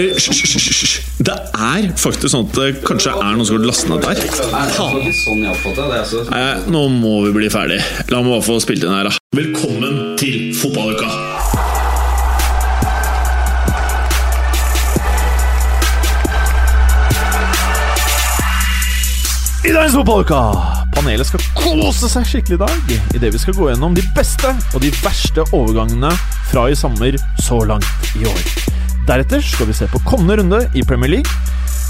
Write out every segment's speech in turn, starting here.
Karer, hysj. Det er faktisk sånn at det kanskje er noen som har lastet ned der. Nei, nå må vi bli ferdig. La meg bare få spilt inn her, da. Velkommen til fotballuka! I dagens fotballuka! Panelet skal kose seg skikkelig i dag idet vi skal gå gjennom de beste og de verste overgangene fra i sommer så langt i år. Deretter skal vi se på kommende runde i Premier League,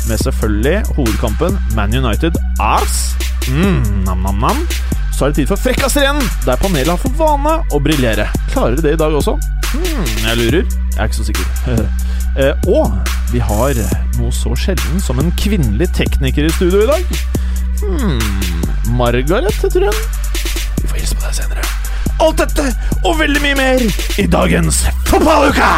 med selvfølgelig hovedkampen Man United Ars. Mm. Så er det tid for Frekkaser igjen, der panelet har fått vane å briljere. Klarer de det i dag også? Hmm, jeg lurer. Jeg er ikke så sikker. Eh, og vi har noe så sjelden som en kvinnelig tekniker i studio i dag. Hmm, Margaret, heter hun. Vi får hilse på deg senere. Alt dette og veldig mye mer i dagens Fotballuka!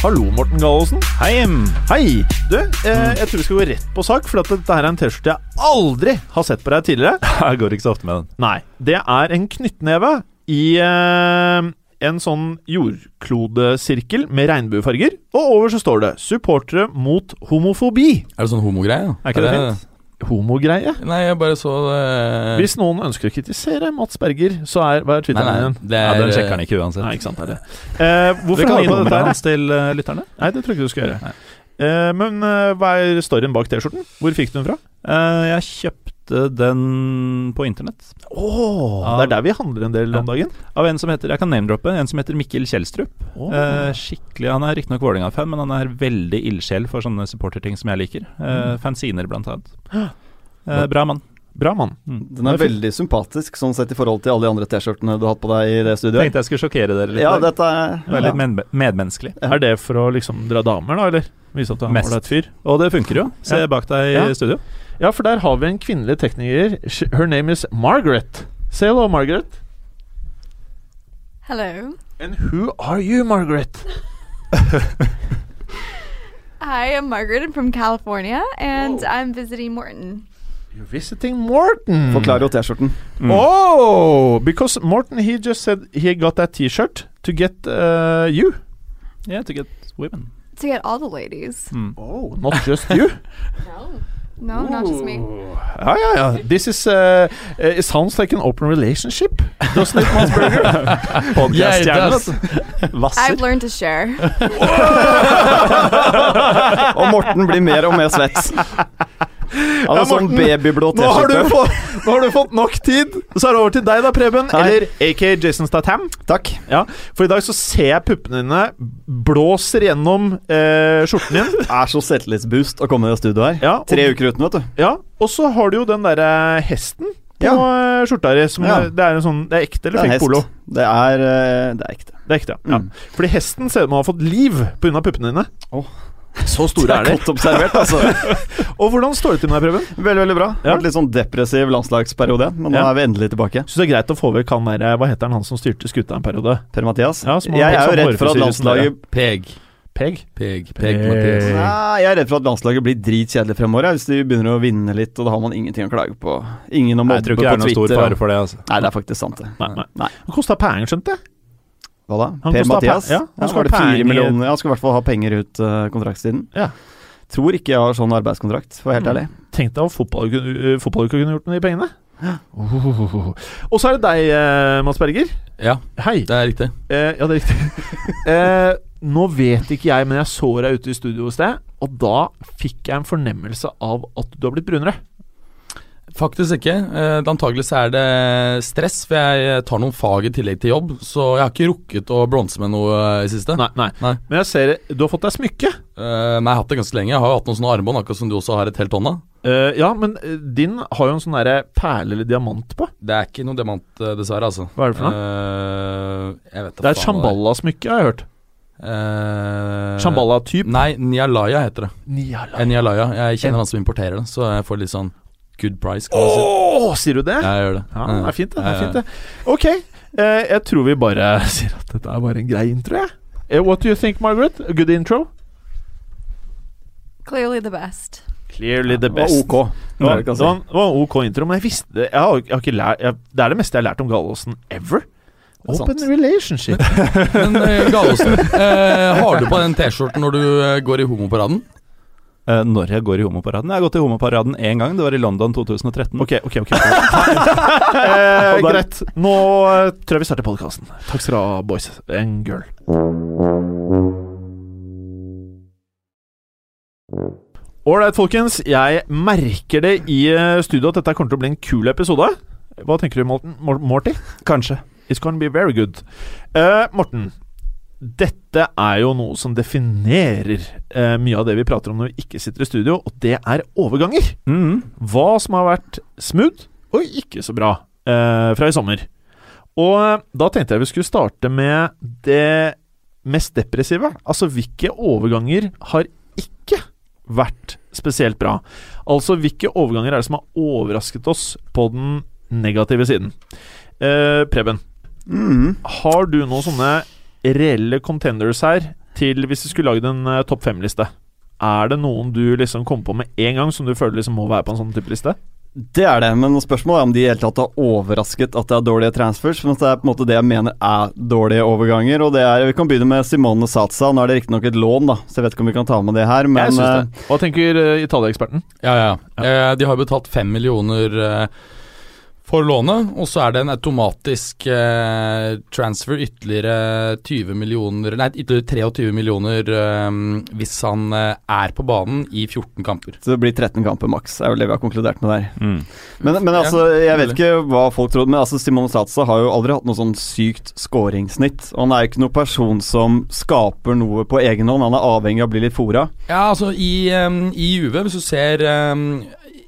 Hallo, Morten Gallosen. Hei. Hei. Du, eh, jeg tror vi skal gå rett på sak, for at dette her er en T-skjorte jeg aldri har sett på deg tidligere. Jeg går ikke så ofte med den. Nei. Det er en knyttneve i eh, en sånn jordklodesirkel med regnbuefarger, og over så står det 'Supportere mot homofobi'. Er det sånn homogreie? Er ikke det fint? Homogreie. Nei, jeg bare så det Hvis noen ønsker å kritisere Mats Berger, så er hva er twitteren igjen? din? det Ja, Den sjekker han ikke uansett. Nei, ikke sant, det er det. Eh, hvorfor kan på dette nummeret hans til uh, lytterne. Nei, det tror jeg ikke du skal gjøre. Nei. Eh, men eh, hva er storyen bak T-skjorten? Hvor fikk du den fra? Eh, jeg kjøpte den på internett Åh, av, Det er der vi handler en del om dagen. av en som heter Jeg kan name-droppe. En som heter Mikkel Kjelstrup. Oh. Eh, skikkelig Han er riktignok Vålerenga-fan, men han er veldig ildsjel for sånne supporterting som jeg liker. Eh, fanziner, blant annet. Eh, bra mann. Bra mann. Den er veldig sympatisk sånn sett i forhold til alle de andre T-skjortene du har hatt på deg i det studioet. Tenkte jeg skulle sjokkere dere litt. Ja, der. dette er veldig litt med medmenneskelig. Ja. Er det for å liksom dra damer, da, eller? Vise at du er et ålreit fyr? Og det funker jo. Se Ja. bak deg Ja. i studio. Ja, for der har vi en kvinnelig tekniker. Her name is Margaret. Say hello, Margaret. Hello. And who are you, Margaret? Hi, I'm Margaret. I'm from California, and I'm visiting Morton. You're visiting Morten. Forklarer jo T-skjorten. Mm. Oh, because Morten he just said he got that T-shirt to get uh, you. Yeah, to get women. To get all the ladies. Mm. Oh, not just you. No. No, not just me. Ja, ja, ja. This is uh, uh, It sounds like an open relationship. Doesn't it, Mons Berger? Yeah, it Podcast-stjerne, does. I've learned to share. Og Morten blir mer og mer svett. Han har Ja, sånn babyblå T-skjorte. nå har du fått nok tid. Så er det over til deg, da, Preben. Hei. Eller aka Jason Statham. Takk. Ja, For i dag så ser jeg puppene dine blåser gjennom eh, skjorten din. Det Er så selvtillitsboost å komme i studio her. Ja, og, Tre uker uten, vet du. ja, og så har du jo den derre hesten på Ja. eh, skjorta di. Ja. Det er en sånn Det er ekte eller fikk polo? Det er, eh, det er ekte. Det er ekte, ja. Mm. Fordi hesten ser ut som den har fått liv pga. puppene dine. Åh. Så store er de. godt observert, altså. Og hvordan står det til med deg, Preben? Veldig, veldig bra. Ja. Vært litt sånn depressiv landslagsperiode, men nå Ja. er vi endelig tilbake. Syns det er greit å få vekk han der Hva heter han, han som styrte skuta en periode? Per-Mathias. Ja, som jeg er jo redd for at landslaget Peg. Peg? Peg. Peg. Peg, Mathias. Nei, jeg er redd for at landslaget blir dritkjedelig fremover. Hvis de begynner å vinne litt, og da har man ingenting å klage på. Ingen å Nei, Twitter. jeg tror ikke det er noen stor fare for det. Altså. Nei, det er faktisk sant, det. Nei, nei. Nei. Det kosta penger, skjønte jeg. Hva da? Han Per Mathias? ja, han Ja, skal? Ja, han skal i hvert fall ha penger ut uh, kontraktstiden. Ja. Tror ikke jeg har sånn arbeidskontrakt, for å være helt ærlig. Tenk deg hva fotball, ikke kunne gjort med de pengene. Oh. Og så er det deg, eh, Mads Berger. Ja, Hei. det er riktig. Eh, ja, det er riktig. eh, nå vet ikke jeg, men jeg så deg ute i studio hos deg, og da fikk jeg en fornemmelse av at du har blitt brunere. Faktisk ikke. Eh, Antagelig så er det stress, for jeg tar noen fag i tillegg til jobb. Så jeg har ikke rukket å bronse med noe eh, i siste. Nei, nei. Nei. Men jeg ser du har fått deg smykke. Eh, nei, jeg har hatt det ganske lenge. Jeg har jo hatt noen sånne armbånd, akkurat som du også har et helt hånd av. Eh, ja, men eh, din har jo en sånn derre perle eller diamant på. Det er ikke noe diamant, dessverre, altså. Hva er det for noe? Jeg vet da Det er et Shambhala-smykke, har jeg hørt. Uh, Shambhala-typ. Nei, Nialaya heter det. Nialaya. Nialaya. Jeg kjenner han som importerer det, så jeg får litt sånn good price. Åh, sier du det? Ja, jeg gjør det. Ja, det er fint, det. det, er fint det. Ok, eh, jeg tror vi bare sier at dette er bare en grei intro, jeg. Eh, what do you think, Margaret? A good intro? Clearly the best. Clearly the Det var best. ok. Det var, Det det var, en- det var en ok intro, men jeg visste Jeg har, jeg har ikke lært jeg, Det er det meste jeg har lært om Gallosen ever. er sant. Open relationship. Men men Gallosen, eh, har du på den T-skjorten når du eh, går i homoparaden? Eh, når jeg går i homoparaden? Jeg har gått i homoparaden én gang. Det var i London 2013. Ok, ok, ok. eh, greit. Nå eh, tror jeg vi starter podkasten. Takk skal du ha, boys and girl. Ålreit, folkens. Jeg merker det i eh, studio at dette kommer til å bli en kul episode. Hva tenker du, Morten? Morty? Kanskje. It's gonna be very good. Uh, Morten, dette er jo noe som definerer eh, mye av det vi prater om når vi ikke sitter i studio, og det er overganger. Mm. Hva som har vært smooth og ikke så bra eh, fra i sommer. Og eh, da tenkte jeg vi skulle starte med det mest depressive. Altså hvilke overganger har ikke vært spesielt bra? Altså hvilke overganger er det som har overrasket oss på den negative siden? Eh, Preben, mm. har du noen sånne reelle contenders her til hvis du skulle lagd en uh, topp fem-liste? Er det noen du liksom kom på med en gang som du føler liksom må være på en sånn type liste? Det er det, men spørsmålet er om de i hele tatt har overrasket at det er dårlige transfers. Men det er på en måte det jeg mener er dårlige overganger. Og det er, Vi kan begynne med Simone Satsa. Nå er det riktignok et lån, da, så jeg vet ikke om vi kan ta med det her. Men eh, det. Hva tenker uh, Italia-eksperten? Ja, ja. Eh, de har betalt fem millioner eh, for lånet, og så er det en automatisk eh, transfer ytterligere 20 millioner Nei, ytterligere 23 millioner eh, hvis han eh, er på banen i 14 kamper. så det blir 13 kamper maks, er vel det vi har konkludert med der. Mm. Men, men altså, jeg vet ikke hva folk trodde, men altså Simone Satsa har jo aldri hatt noe sånn sykt skåringssnitt. Og han er jo ikke noen person som skaper noe på egen hånd. Han er avhengig av å bli litt fora. Ja, altså i, um, i Juve, hvis du ser um,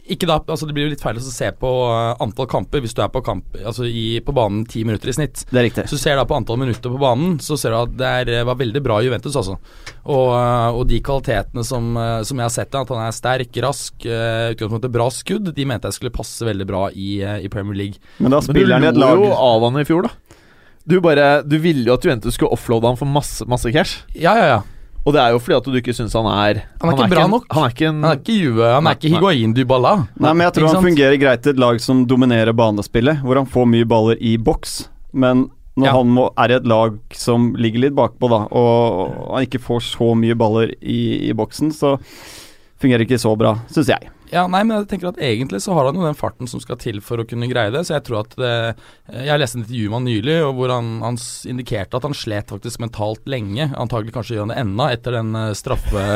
ikke da, altså Det blir jo litt feil å se på uh, antall kamper hvis du er på, kamp, altså i, på banen ti minutter i snitt. Det er riktig. Hvis du da på antall minutter på banen, så ser du at det er, var veldig bra i Juventus, altså. Og, uh, og de kvalitetene som, som jeg har sett, at han er sterk, rask, utgangspunktet bra skudd, de mente jeg skulle passe veldig bra i, i Premier League. Men da Men du spiller han i et lag jo av han i fjor, da. Du bare Du ville jo at Juventus skulle offloade han for masse, masse cash. Ja, ja, ja. Og det er jo fordi at du ikke syns han er Han er ikke bra nok. Han er ikke en Han er ikke Juve, han Nei, er ikke. Higuain Dybala. Nei, men jeg tror han fungerer greit i et lag som dominerer banespillet, hvor han får mye baller i boks. Men når Ja. han må, er i et lag som ligger litt bakpå, da, og han ikke får så mye baller i, i boksen, så fungerer det ikke så bra, syns jeg. Ja, nei, men jeg tenker at egentlig så har han jo den farten som skal til for å kunne greie det, så jeg tror at det, Jeg leste en intervju med han nylig, og hvor han, han indikerte at han slet faktisk mentalt lenge. Antagelig kanskje gjør han det ennå, etter den eh, straffe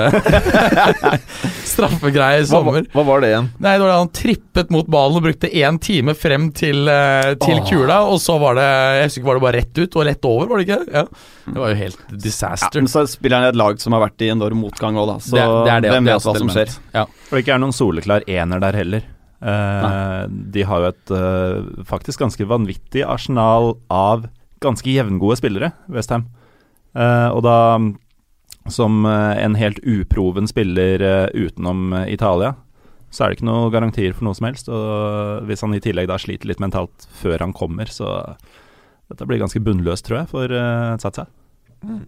straffegreia i sommer. hva var det igjen? Nei, det var det han trippet mot ballen og brukte én time frem til, eh, til Åh. kula, og så var det Jeg husker ikke, var det bare rett ut og rett over, var det ikke? Ja. Det var jo helt disaster. Ja, men så spiller han i et lag som har vært i enorm motgang òg, da. Så det, det er det, hvem det vet hva som skjer. Ja. For det ikke er noen soleklar ener der heller. Eh, de har jo et eh, faktisk ganske vanvittig arsenal av ganske jevngode spillere, Westham. Uh, og da, som eh, en helt uproven spiller eh, utenom eh, Italia, så er det ikke noen garantier for noe som helst. Og hvis han i tillegg da sliter litt mentalt før han kommer, så dette blir ganske bunnløst, tror jeg, for uh, Mm.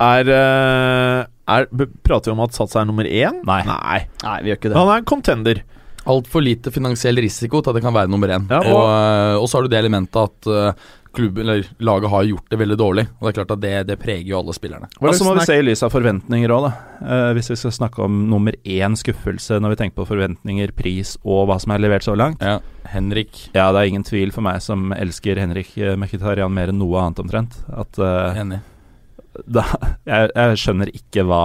Er, eh, er Prater vi om at Sats er nummer én? Nei. Nei. Nei, vi gjør ikke det. Han er en contender. Altfor lite finansiell risiko til at det kan være nummer én. Ja, og, og- og så har du det elementet at øh, klubben, eller laget har gjort det veldig dårlig. Og det er klart at det, det preger jo alle spillerne. Hva Og så må vi se i lys av forventninger òg, da. Uh, hvis vi skal snakke om nummer én skuffelse når vi tenker på forventninger, pris og hva som er levert så langt. Ja, Henrik, Ja, det er ingen tvil for meg som elsker Henrik eh, Mkhitaryan mer enn noe annet omtrent. At uh, enig. Da, jeg, jeg skjønner ikke hva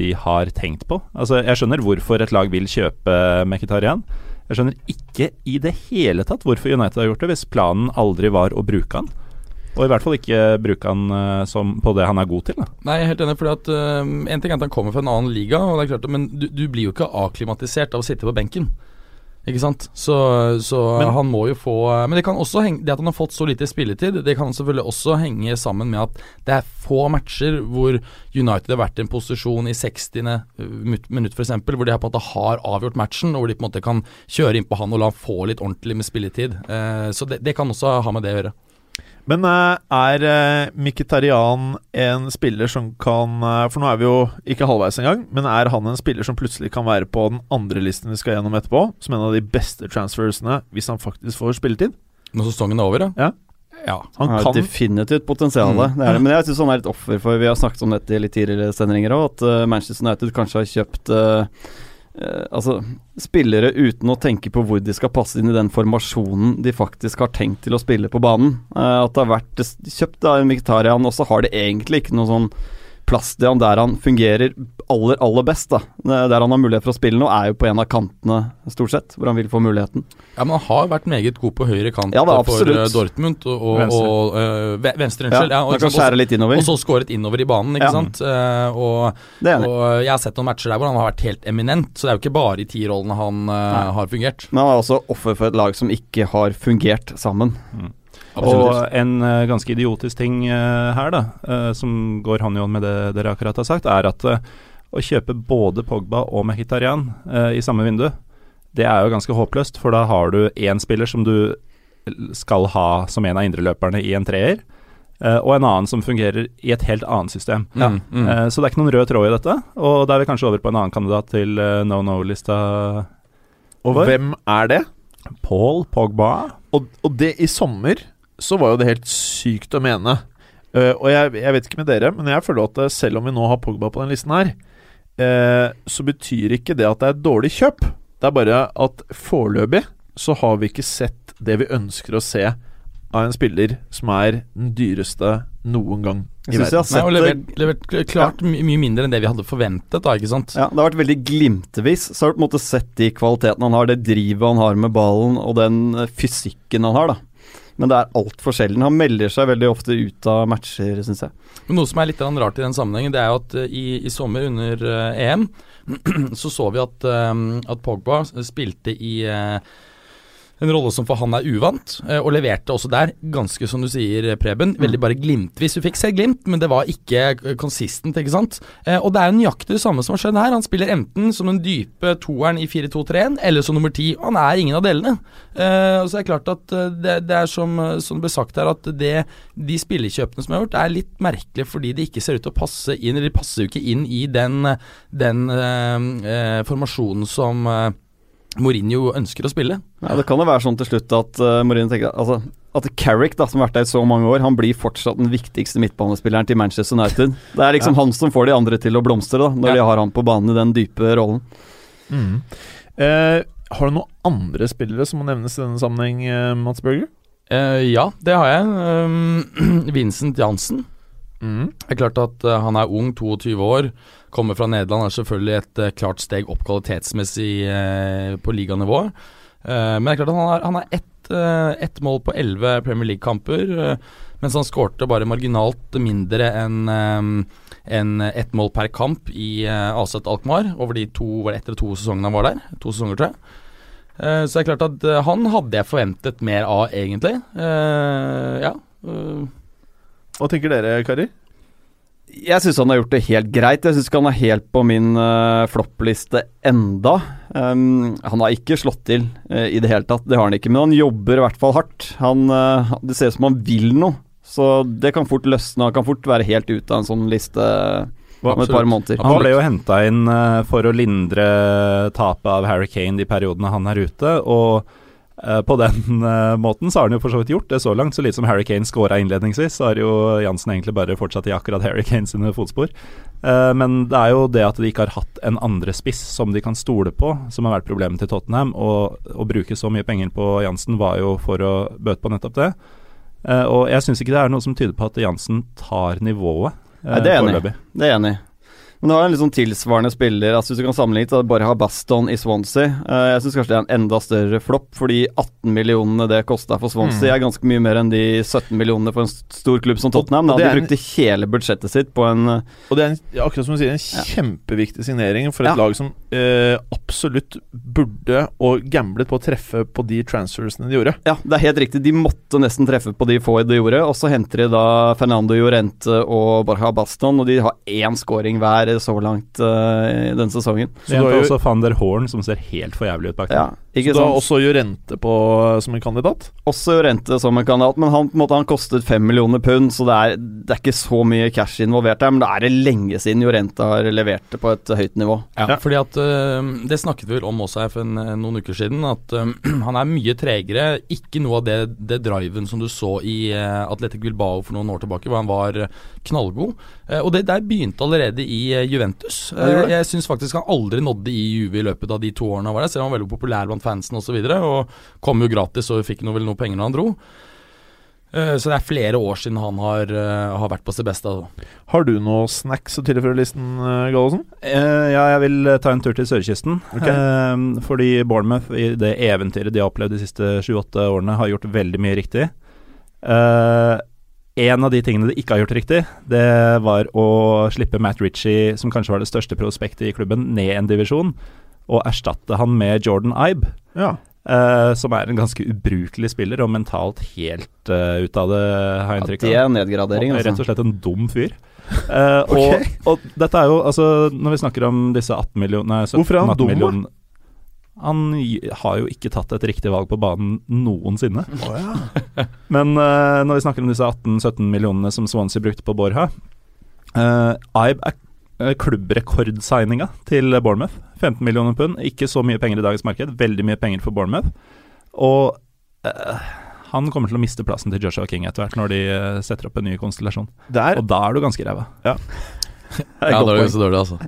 de har tenkt på. Altså, jeg skjønner hvorfor et lag vil kjøpe Mkhitarian. Jeg skjønner ikke i det hele tatt hvorfor United har gjort det, hvis planen aldri var å bruke han. Og i hvert fall ikke bruke han eh, som, på det han er god til. Da. Nei, jeg er helt enig, fordi at øh, En ting er at han kommer fra en annen liga, men du, du blir jo ikke aklimatisert av å sitte på benken. Ikke sant? Så, så Men- han må jo få Men det kan også henge Det at han har fått så lite spilletid, det kan selvfølgelig også henge sammen med at det er få matcher hvor United har vært i en posisjon i 60. mut- minutt f.eks., hvor de på en måte har avgjort matchen, og hvor de på en måte kan kjøre inn på han og la han få litt ordentlig med spilletid. Eh, så det, det kan også ha med det å gjøre. Men eh, er Mkhitarian Mkhitaryan en spiller som kan eh, For nå er vi jo ikke halvveis engang, men er han en spiller som plutselig kan være på den andre listen vi skal gjennom etterpå, som en av de beste transfersene, hvis han faktisk får spilletid? Når sesongen er over, Ja. ja. Han har kan definitivt potensial. Mm. Det er det. Men jeg syns han er et offer for Vi har snakket om dette i litt tidligere sendinger òg, at eh, Manchester United kanskje har kjøpt eh, eh, altså, spillere uten å tenke på hvor de skal passe inn i den formasjonen de faktisk har tenkt til å spille på banen. Eh, at det har vært kjøpt av vegetarian, og så har det egentlig ikke noe sånn plass til han der han fungerer aller, aller best. da Der han har mulighet for å spille nå, er jo på en av kantene, stort sett, hvor han vil få muligheten. Ja, men han har vært meget god på høyre kant Ja da, for eh, Dortmund og, og, Venstre. og øh, Venstre, unnskyld. Ja, og, kan skjære litt innover. og så skåret innover i banen, ikke Ja. sant. Uh, og, er og jeg har sett noen matcher der hvor han har vært helt eminent, så det er jo ikke bare i tierrollene han uh, har fungert. Men han er også offer for et lag som ikke har fungert sammen. Og en eh, ganske idiotisk ting eh, her, da, eh, som går hånd i hånd med det dere akkurat har sagt, er at å kjøpe både Pogba og Mehitarian eh, i samme vindu, det er jo ganske håpløst, for da har du én spiller som du skal ha som en av indreløperne i en treer, og en annen som fungerer i et helt annet system. Mm, mm. Eh, så det er ikke noen rød tråd i dette, og da er vi kanskje over på en annen kandidat til no no-lista. Og hvem er det? Paul Pogba. Og, og det i sommer så var jo det helt sykt å mene. Uh, og jeg, jeg vet ikke med dere, men jeg føler at eh, selv om vi nå har Pogba på den listen her, uh, så betyr ikke det at det er et dårlig kjøp. Det er bare at foreløpig så har vi ikke sett det vi ønsker å se av en spiller som er den dyreste noen gang i Jeg jeg verden. har Nei, og levert, levert klart ja. mye mindre enn det vi hadde forventet, da, ikke sant. Ja, Det har vært veldig glimtevis. Så har du på en måte sett de kvalitetene han har, det drivet han har med ballen, og den eh, fysikken han har, da. Men det er altfor sjelden. Han melder seg veldig ofte ut av matcher, syns jeg. Men Noe som er litt rart i den sammenhengen, det er jo at eh, i, i sommer under eh, EM så så vi at, at Pogba spilte i eh, en rolle som for han er uvant, eh, og leverte også der, ganske som du sier, Preben, veldig bare glimtvis. Du fikk se glimt, men det var ikke eh, consistent, ikke sant. Eh, og det er jo nøyaktig det samme som har skjedd her. Han spiller enten som den dype toeren i 4-2-3-1, eller som nummer ti. Han er ingen av delene. Eh, og så er det klart at eh, det, det er som, eh, som det ble sagt her, at det, de spillekjøpene som er gjort, er litt merkelig fordi de ikke ser ut til å passe inn, eller de passer jo ikke inn i den, den eh, eh, formasjonen som eh, Mourinho ønsker å spille. Ja, det kan jo være sånn til slutt at uh, Mourinho tenker altså, at Carrick, da, som har vært der i så mange år, han blir fortsatt den viktigste midtbanespilleren til Manchester United. Det er liksom han som får de andre til å blomstre, da, når Ja. de har han på banen i den dype rollen. Mm. Eh, har du noen andre spillere som må nevnes i denne sammenheng, eh, Mats Børger? Eh, ja, det har jeg. Um, Vincent Jansen. Mm. Det er klart at eh, han er ung, 22 år, kommer fra Nederland. Er selvfølgelig et eh, klart steg opp kvalitetsmessig eh, på liganivå. Men det er klart at han har, han har ett, ett mål på 11 Premier League-kamper, mens han skårte bare marginalt mindre enn enn ett mål per kamp i Aset Alkmaar over de to, var det etter to sesongene han var der. To sesonger, tror jeg. Så det er klart at han hadde jeg forventet mer av, egentlig. Ja. Hva tenker dere, karer? Jeg syns han har gjort det helt greit. Jeg syns ikke han er helt på min uh, floppliste enda. Um, han har ikke slått til uh, i det hele tatt, det har han ikke. Men han jobber i hvert fall hardt. Han, uh, det ser ut som han vil noe. Så det kan fort løsne. Han kan fort være helt ute av en sånn liste om et par måneder. Han ble jo henta inn for å lindre tapet av Harry Kane de periodene han er ute, og på den eh, måten så har han jo for så vidt gjort det så langt. Så lite som Harry Kane scora innledningsvis, så har jo Jansen egentlig bare fortsatt i akkurat Harry Kane sine fotspor. Eh, men det er jo det at de ikke har hatt en andre spiss som de kan stole på, som har vært problemet til Tottenham. Og å bruke så mye penger på Jansen var jo for å bøte på nettopp det. Eh, og jeg syns ikke det er noe som tyder på at Jansen tar nivået. eh, Nei, det er enig Det er enig. Men det har en litt sånn tilsvarende spiller. Altså Hvis du kan sammenligne da bare ha Baston i Swansea. Uh, jeg syns kanskje det er en enda større flopp, fordi 18 millionene det kosta for Swansea, Mm. er ganske mye mer enn de 17 millionene for en stor klubb som Tottenham. Da. De brukte hele budsjettet sitt på en eh, Og det er en, ja, akkurat som du sier, en Ja. kjempeviktig signering for et Ja. lag som uh, absolutt burde og gamblet på å treffe på de transfersene de gjorde. Ja, det er helt riktig. De måtte nesten treffe på de få de gjorde. Og så henter de da Fernando Llorente og Borja Baston, og de har én scoring hver så langt uh, i denne sesongen. Så du har jo- også van der Horn, som ser helt for jævlig ut bak Ja, der. Ikke Så du har også Jorente på som en kandidat. Også Jorente som en kandidat, men han, på en måte, han kostet fem millioner pund, så det er, det er ikke så mye cash involvert der. Men det er det lenge siden Jorente har levert det på et høyt nivå. Ja, Ja. fordi at øh, Det snakket vi vel om også her for en, øh, noen uker siden. At han er mye tregere. Ikke noe av det, det driven som du så i uh, Atletic Bilbao for noen år tilbake, hvor han var knallgod. Eh, og det der begynte allerede i Juventus. Eh, jeg syns faktisk han aldri nådde i Juve i løpet av de to årene han var der, selv om han var veldig populær blant fansen osv. Og, så videre, og kom jo gratis og fikk noe, vel noe penger når han dro. Eh, så det er flere år siden han har, øh, har vært på sitt beste. Altså. Har du noe snacks å tilføre listen, eh, Gallosen? Uh, ja, jeg vil eh, ta en tur til sørkysten. Okay. Uh, fordi Bournemouth, i det eventyret de har opplevd de siste sju-åtte årene, har gjort veldig mye riktig. Uh, en av de tingene de ikke har gjort riktig, det var å slippe Matt Ritchie, som kanskje var det største prospektet i klubben, ned en divisjon, og erstatte han med Jordan Ibe. Ja. Uh, som er en ganske ubrukelig spiller, og mentalt helt uh, ut av det, har jeg Ja, det av. er nedgradering, Og Rett altså. og slett en dum fyr. Uh, okay. og, og dette er jo altså Når vi snakker om disse 18 millioner Hvorfor er han dum, da? Han har jo ikke tatt et riktig valg på banen noensinne. Men eh, når vi snakker om disse 18-17 millionene som Swansea brukte på Borha uh, Ibe er klubbrekordsigninga til Bournemouth. 15 millioner pund. Ikke så mye penger i dagens marked. Veldig mye penger for Bournemouth. Og uh, han kommer til å miste plassen til Joshua King etter hvert, når de eh, setter opp en ny konstellasjon. Der Og da er du ganske ræva. Det er Ja, godt da er det poeng. så dårlig, altså.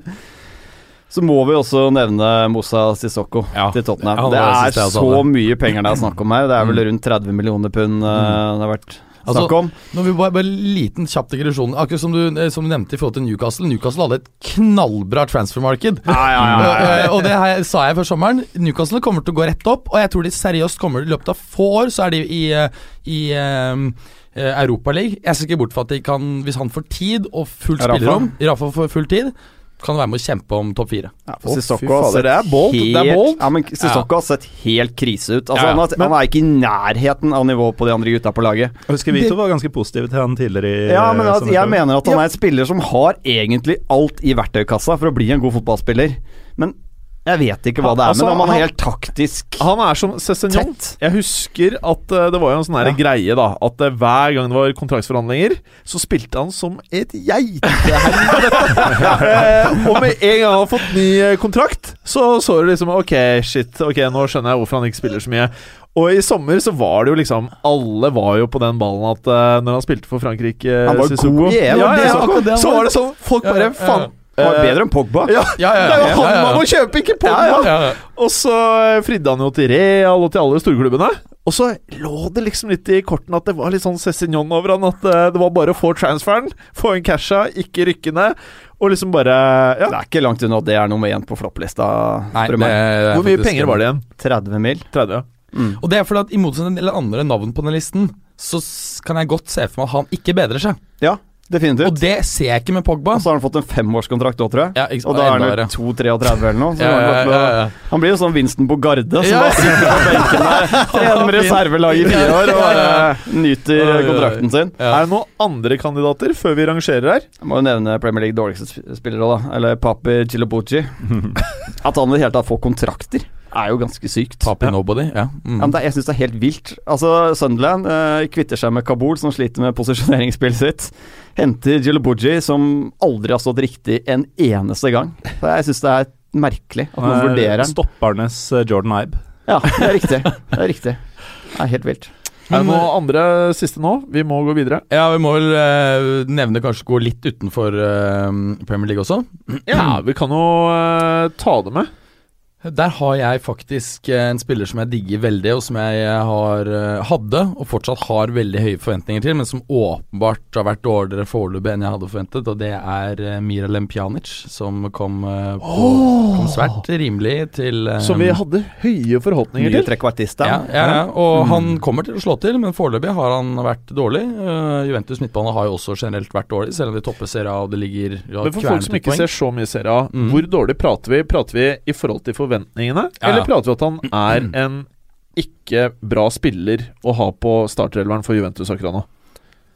Så må vi også nevne Moussa Sissoko Ja. til Tottenham. Det er så mye penger det er snakk om her. Det er vel Mm. rundt 30 millioner pund eh, det har vært Altså, snakk om. Nå vil vi bare, bare liten kjapp digresjon. Akkurat som du, eh, som du nevnte i forhold til Newcastle. Newcastle hadde et knallbra transfermarked. Eh, og det her sa jeg før sommeren. Newcastle kommer til å gå rett opp, og jeg tror de seriøst kommer i løpet av få år, så er de i, eh, i um, Europaligaen. Jeg ser ikke bort fra at de kan, hvis han får tid og fullt spillerom, Rafa får full tid, kan være med å kjempe om topp fire. Ja, Å, Sissoko har det er bold, det er bold. Ja, men Sissoko har sett helt krise ut. Altså, Ja, ja. han, har, han er ikke i nærheten av nivået på de andre gutta på laget. Jeg husker Vito var ganske positiv til han tidligere i Ja, men eh, altså, jeg mener at han er en spiller som har egentlig alt i verktøykassa for å bli en god fotballspiller. Men jeg vet ikke hva det er Altså, men om Han er helt taktisk Han er som Cézignon. Jeg husker at eh, det var jo en sånn Ja. greie, da. At eh, hver gang det var kontraktsforhandlinger, så spilte han som et geitehelvete. Eh, og med en gang han har fått ny kontrakt, så så du liksom Ok, shit, ok, nå skjønner jeg hvorfor han ikke spiller så mye. Og i sommer så var det jo liksom Alle var jo på den ballen at uh, når han spilte for Frankrike Han var Sissoko- god i EM, Ja, ja, så så var det sånn Folk bare ja, ja. Han var eh, bedre enn Pogba. Ja, Ja, ja, det er jo han ja, ja. man må kjøpe, ikke Pogba! Ja, Ja, ja. Og så eh, fridde han jo til Real og til alle storklubbene. Og så lå det liksom litt i kortene at det var litt sånn Cézignon over han. At eh, det var bare å få transferen, få en casha, ikke rykke ned. Og liksom bare Det er ikke langt unna at det er nummer én på flopplista. Nei, spør det Hvor mye faktisk- penger var det igjen? 30 mil. 30? ja. Mm. Og det er fordi at i motsetning til andre navn på den listen, så kan jeg godt se for meg at han ikke bedrer seg. Ja, definitivt. Og det ser jeg ikke med Pogba. Og så har han fått en femårskontrakt òg, tror jeg. Ja, Og da er han jo 2-33 eller noe. Så Ja, han, ja, ja, ja. han blir jo sånn Winston Bogarde, som Ja. bare sitter på benken der, trener med reservelag i fire år og bare nyter kontrakten sin. Ja. Er det noen andre kandidater før vi rangerer her? Jeg må jo nevne Premier League dårligste spiller òg, da. Eller Papi Chilopucci. At han i det hele tatt får kontrakter, er jo ganske sykt. Papi Nobody, ja. Mm. Ja, men det, jeg syns det er helt vilt. Altså, Sunderland eh, kvitter seg med Kabul, som sliter med posisjoneringsspillet sitt. Henter Jilobuji, som aldri har stått riktig en eneste gang. Så jeg syns det er merkelig at man er vurderer. Stoppernes eh, Jordan Ibe. Ja, det er riktig. Det er riktig. Det er helt vilt. Er det noe andre siste nå? Vi må gå videre. Ja, vi må vel eh, nevne kanskje gå litt utenfor eh, Premier League også. Ja, vi kan jo eh, ta det med. Der har jeg faktisk eh, en spiller som jeg digger veldig, og som jeg har, eh, hadde, og fortsatt har veldig høye forventninger til, men som åpenbart har vært dårligere foreløpig enn jeg hadde forventet, og det er Mira Lempjanic, som kom, på, oh! kom svært rimelig til eh, Som vi hadde høye forhåpninger til. trekkvartist ja, ja, ja, og han kommer til å slå til, men foreløpig har han vært dårlig. Uh, Juventus midtbane har jo også generelt vært dårlig, selv om de topper serien og det ligger ja, Men for folk som ikke poeng. ser så mye serie A, Mm. hvor dårlig prater vi? Prater vi i forhold til forventningene, Ja, eller prater vi at han er en ikke bra spiller å ha på starterelveren for Juventus akkurat nå?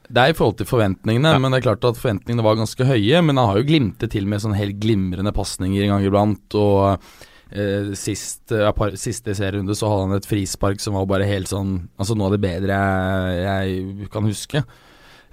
Det er i forhold til forventningene, Ja. men det er klart at forventningene var ganske høye. Men han har jo glimtet til med sånn helt glimrende pasninger en gang iblant. Og eh, sist, eh, par, siste serierunde så hadde han et frispark som var bare helt sånn Altså noe av det bedre jeg, jeg kan huske.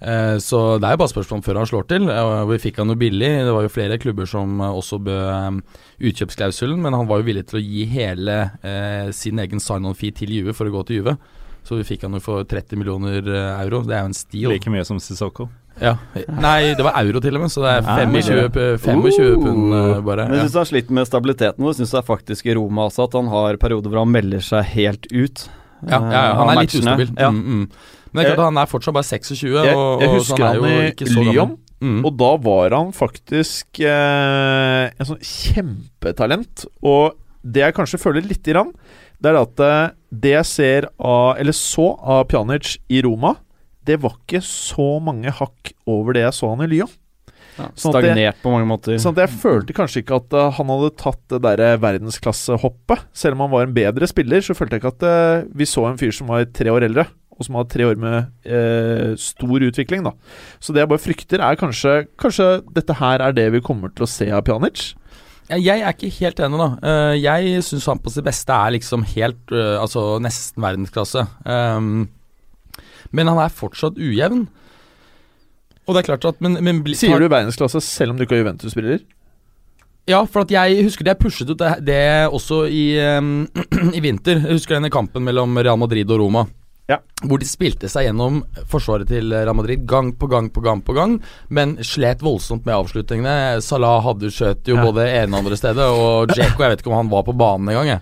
Eh, så det er jo bare spørsmål om før han slår til. Eh, vi fikk han jo billig. Det var jo flere klubber som eh, også bød utkjøpsklausulen, men han var jo villig til å gi hele eh, sin egen sign-on-fee til Juve for å gå til Juve. Så vi fikk han jo for 30 millioner euro. Det er jo en stil. Like mye som Sissoko. Ja. Nei, det var euro til og med, så det er Ja, 25, p- 25 pund eh, bare. Men jeg Ja. du har slitt med stabiliteten. Jeg syns det er faktisk i Roma også at han har perioder hvor han melder seg helt ut. Ja, ja, ja, han av er litt ustabil. Ja. Mm, mm. Men det er klart at han er fortsatt bare 26, Jeg, og, jeg og så husker er han jo i. Lyon, Mm. og da var han faktisk eh, en sånn kjempetalent. Og det jeg kanskje føler lite grann, det er at eh, det jeg ser av, eller så av Pjanic i Roma, det var ikke så mange hakk over det jeg så han i Lyon. Ja, Sånn jeg, stagnert på mange måter. Sånn at jeg følte kanskje ikke at uh, han hadde tatt det derre verdensklassehoppet. Selv om han var en bedre spiller, så følte jeg ikke at uh, vi så en fyr som var tre år eldre, og som har tre år med eh, stor utvikling, da. Så det jeg bare frykter, er kanskje Kanskje dette her er det vi kommer til å se av Pjanic? Jeg er ikke helt enig, da. Eh, jeg syns han på sitt beste er liksom helt eh, Altså nesten verdensklasse. Um, men han er fortsatt ujevn. Og det er klart at men, men Sier du verdensklasse selv om du ikke har Juventus-spiller? Ja, for at jeg husker det jeg pushet ut det, det også i, i vinter. Jeg husker denne kampen mellom Real Madrid og Roma. Ja. Hvor de spilte seg gjennom forsvaret til Real Madrid gang på gang på gang, på gang men slet voldsomt med avslutningene. Salah hadde skjøt jo Ja. både ene og andre stedet, og Djeko Jeg vet ikke om han var på banen engang.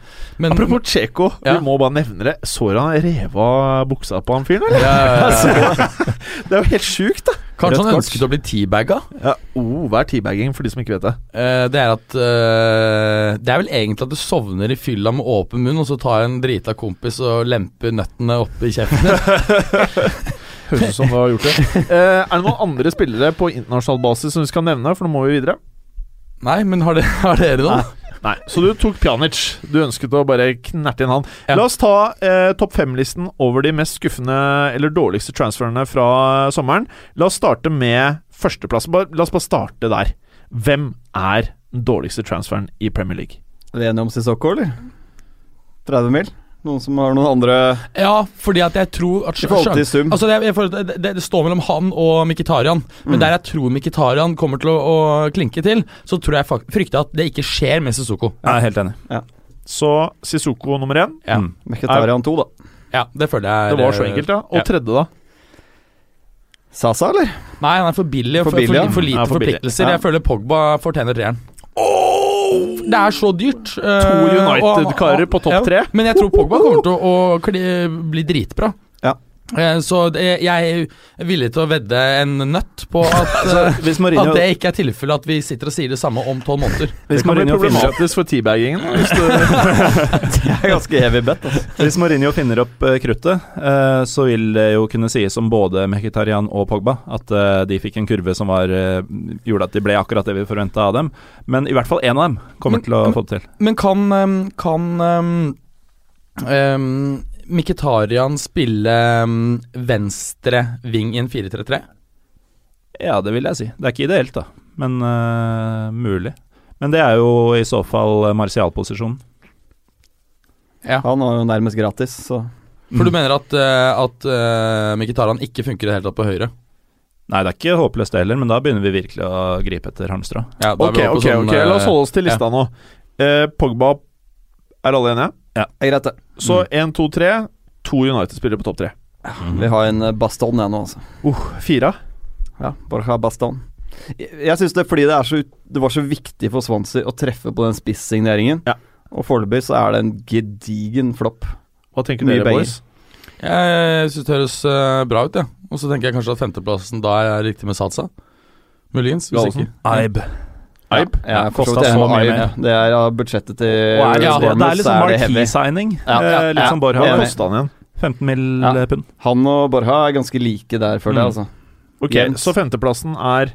Apropos Djeko, Ja. vi må bare nevne det. Så han reva buksa på han fyren, eller? Ja, ja. Det er jo helt sjukt, da. Kanskje han ønsket å bli teabagga? Ja, oh, Hva er teabagging, for de som ikke vet det? Uh, det er at uh, Det er vel egentlig at du sovner i fylla med åpen munn, og så tar en drita kompis og lemper nøttene opp i kjeften. Høres ut som du har gjort det. Eh, er det noen andre spillere på internasjonal basis som vi skal nevne? For nå må vi videre. Nei, men har, det, har dere noe? Nei, Så du tok Pjanic. Du ønsket å bare knerte inn han. Ja. La oss ta eh, topp fem-listen over de mest skuffende eller dårligste transferene fra sommeren. La oss starte med førsteplass. Bare, la oss bare starte der. Hvem er den dårligste transferen i Premier League? Er vi enige om Sissoko, eller? 30 mil? Noen som har noen andre Ja, fordi at jeg tror at I forhold til sum? Altså det, jeg, det, det, det står mellom han og Mkhitaryan. Men Mm. der jeg tror Mkhitaryan kommer til å, å klinke til, så tror jeg frykter at det ikke skjer med Sissoko. Jeg er helt enig. Så Sissoko nummer én. Ja. Mm. Mkhitaryan 2, da. Ja, det føler jeg Det var så enkelt, ja. Og Ja. tredje, da? Sasa, eller? Nei, han er for billig. For For, for, for, lite Ja, for billig. forpliktelser. Ja. Jeg føler Pogba fortjener treeren. Det er så dyrt. eh, To United-karer på topp tre. Men jeg tror Pogba kommer til å, å bli dritbra. Eh, Så jeg er villig til å vedde en nøtt på at, eh, Hvis at det ikke er tilfellet at vi sitter og sier det samme om tolv måneder. Det kan bli Mourinho problematisk for teabaggingen. Hvis Det er ganske heavy bet, altså. Hvis Mourinho finner opp eh, kruttet, så vil det jo kunne sies om både Mkhitarian og Pogba at de fikk en kurve som var, gjorde at de ble akkurat det vi forventa av dem. Men i hvert fall én av dem kommer Men- til å få det til. Men kan, kan um, um, Mkhitaryan spille um, venstre ving i en 4-3-3? Ja, det vil jeg si. Det er ikke ideelt, da, men uh, mulig. Men det er jo i så fall eh, Martial-posisjonen. Ja. Han var jo nærmest gratis, så For du mener at, uh, at uh, Mkhitaryan ikke funker i det hele tatt på høyre? Nei, det er ikke håpløst det heller, men da begynner vi virkelig å gripe etter halmstrå. Ja, er Ok, ok, sånn, ok, la oss holde oss til lista nå. Eh, Pogba er alle enige? Det er greit, det. Så én, to, tre. To United-spillere på topp tre. Vi har en eh, Baston igjen nå, altså. Uh, fire. Ja, Borja Baston. Jeg, jeg syns det er fordi det, er så, det var så viktig for Swansea å treffe på den spissigneringen. Ja. Og foreløpig så er det en gedigen flopp. Hva tenker Mye dere, boys? Jeg syns det høres eh, bra ut, jeg. Ja. Og så tenker jeg kanskje at femteplassen da er riktig med Satsa. Muligens. Hvis Gallosen? Eib? Ja, jeg er så mye Ja, mer. Det er av budsjettet til Og er det, Ja, det, det er liksom sånn marquee-signing. Ja, ja, eh, litt som Borha. Hva kosta han igjen? 15 mill. Ja. pund. Han og Borha er ganske like der, føler jeg. Mm. altså Ok, Jens. så femteplassen er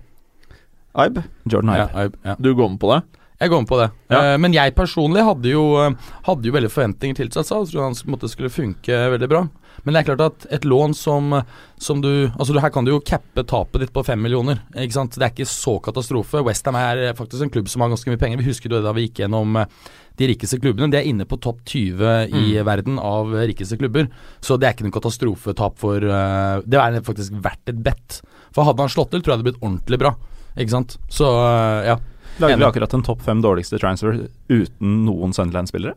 Aib? Jordan Ja, Ibe. ja, ja. Du går med på det? Jeg går med på det. Ja. Uh, men jeg personlig hadde jo, eh, hadde jo veldig forventninger til Så Jeg trodde han måtte skulle funke veldig bra. Men det er klart at et lån som, som du Altså du, Her kan du jo cappe tapet ditt på fem millioner. Ikke sant? Det er ikke så katastrofe. Westham er faktisk en klubb som har ganske mye penger. Vi husker det da vi gikk gjennom eh, de rikeste klubbene. De er inne på topp 20 i verden av rikeste klubber. Så det er ikke noe katastrofetap for eh, Det er faktisk verdt et bet. For hadde han slått til, tror jeg det hadde blitt ordentlig bra. Ikke sant? Så eh, ja. Lagde vi akkurat en topp fem dårligste transfer uten noen Sunderland-spillere?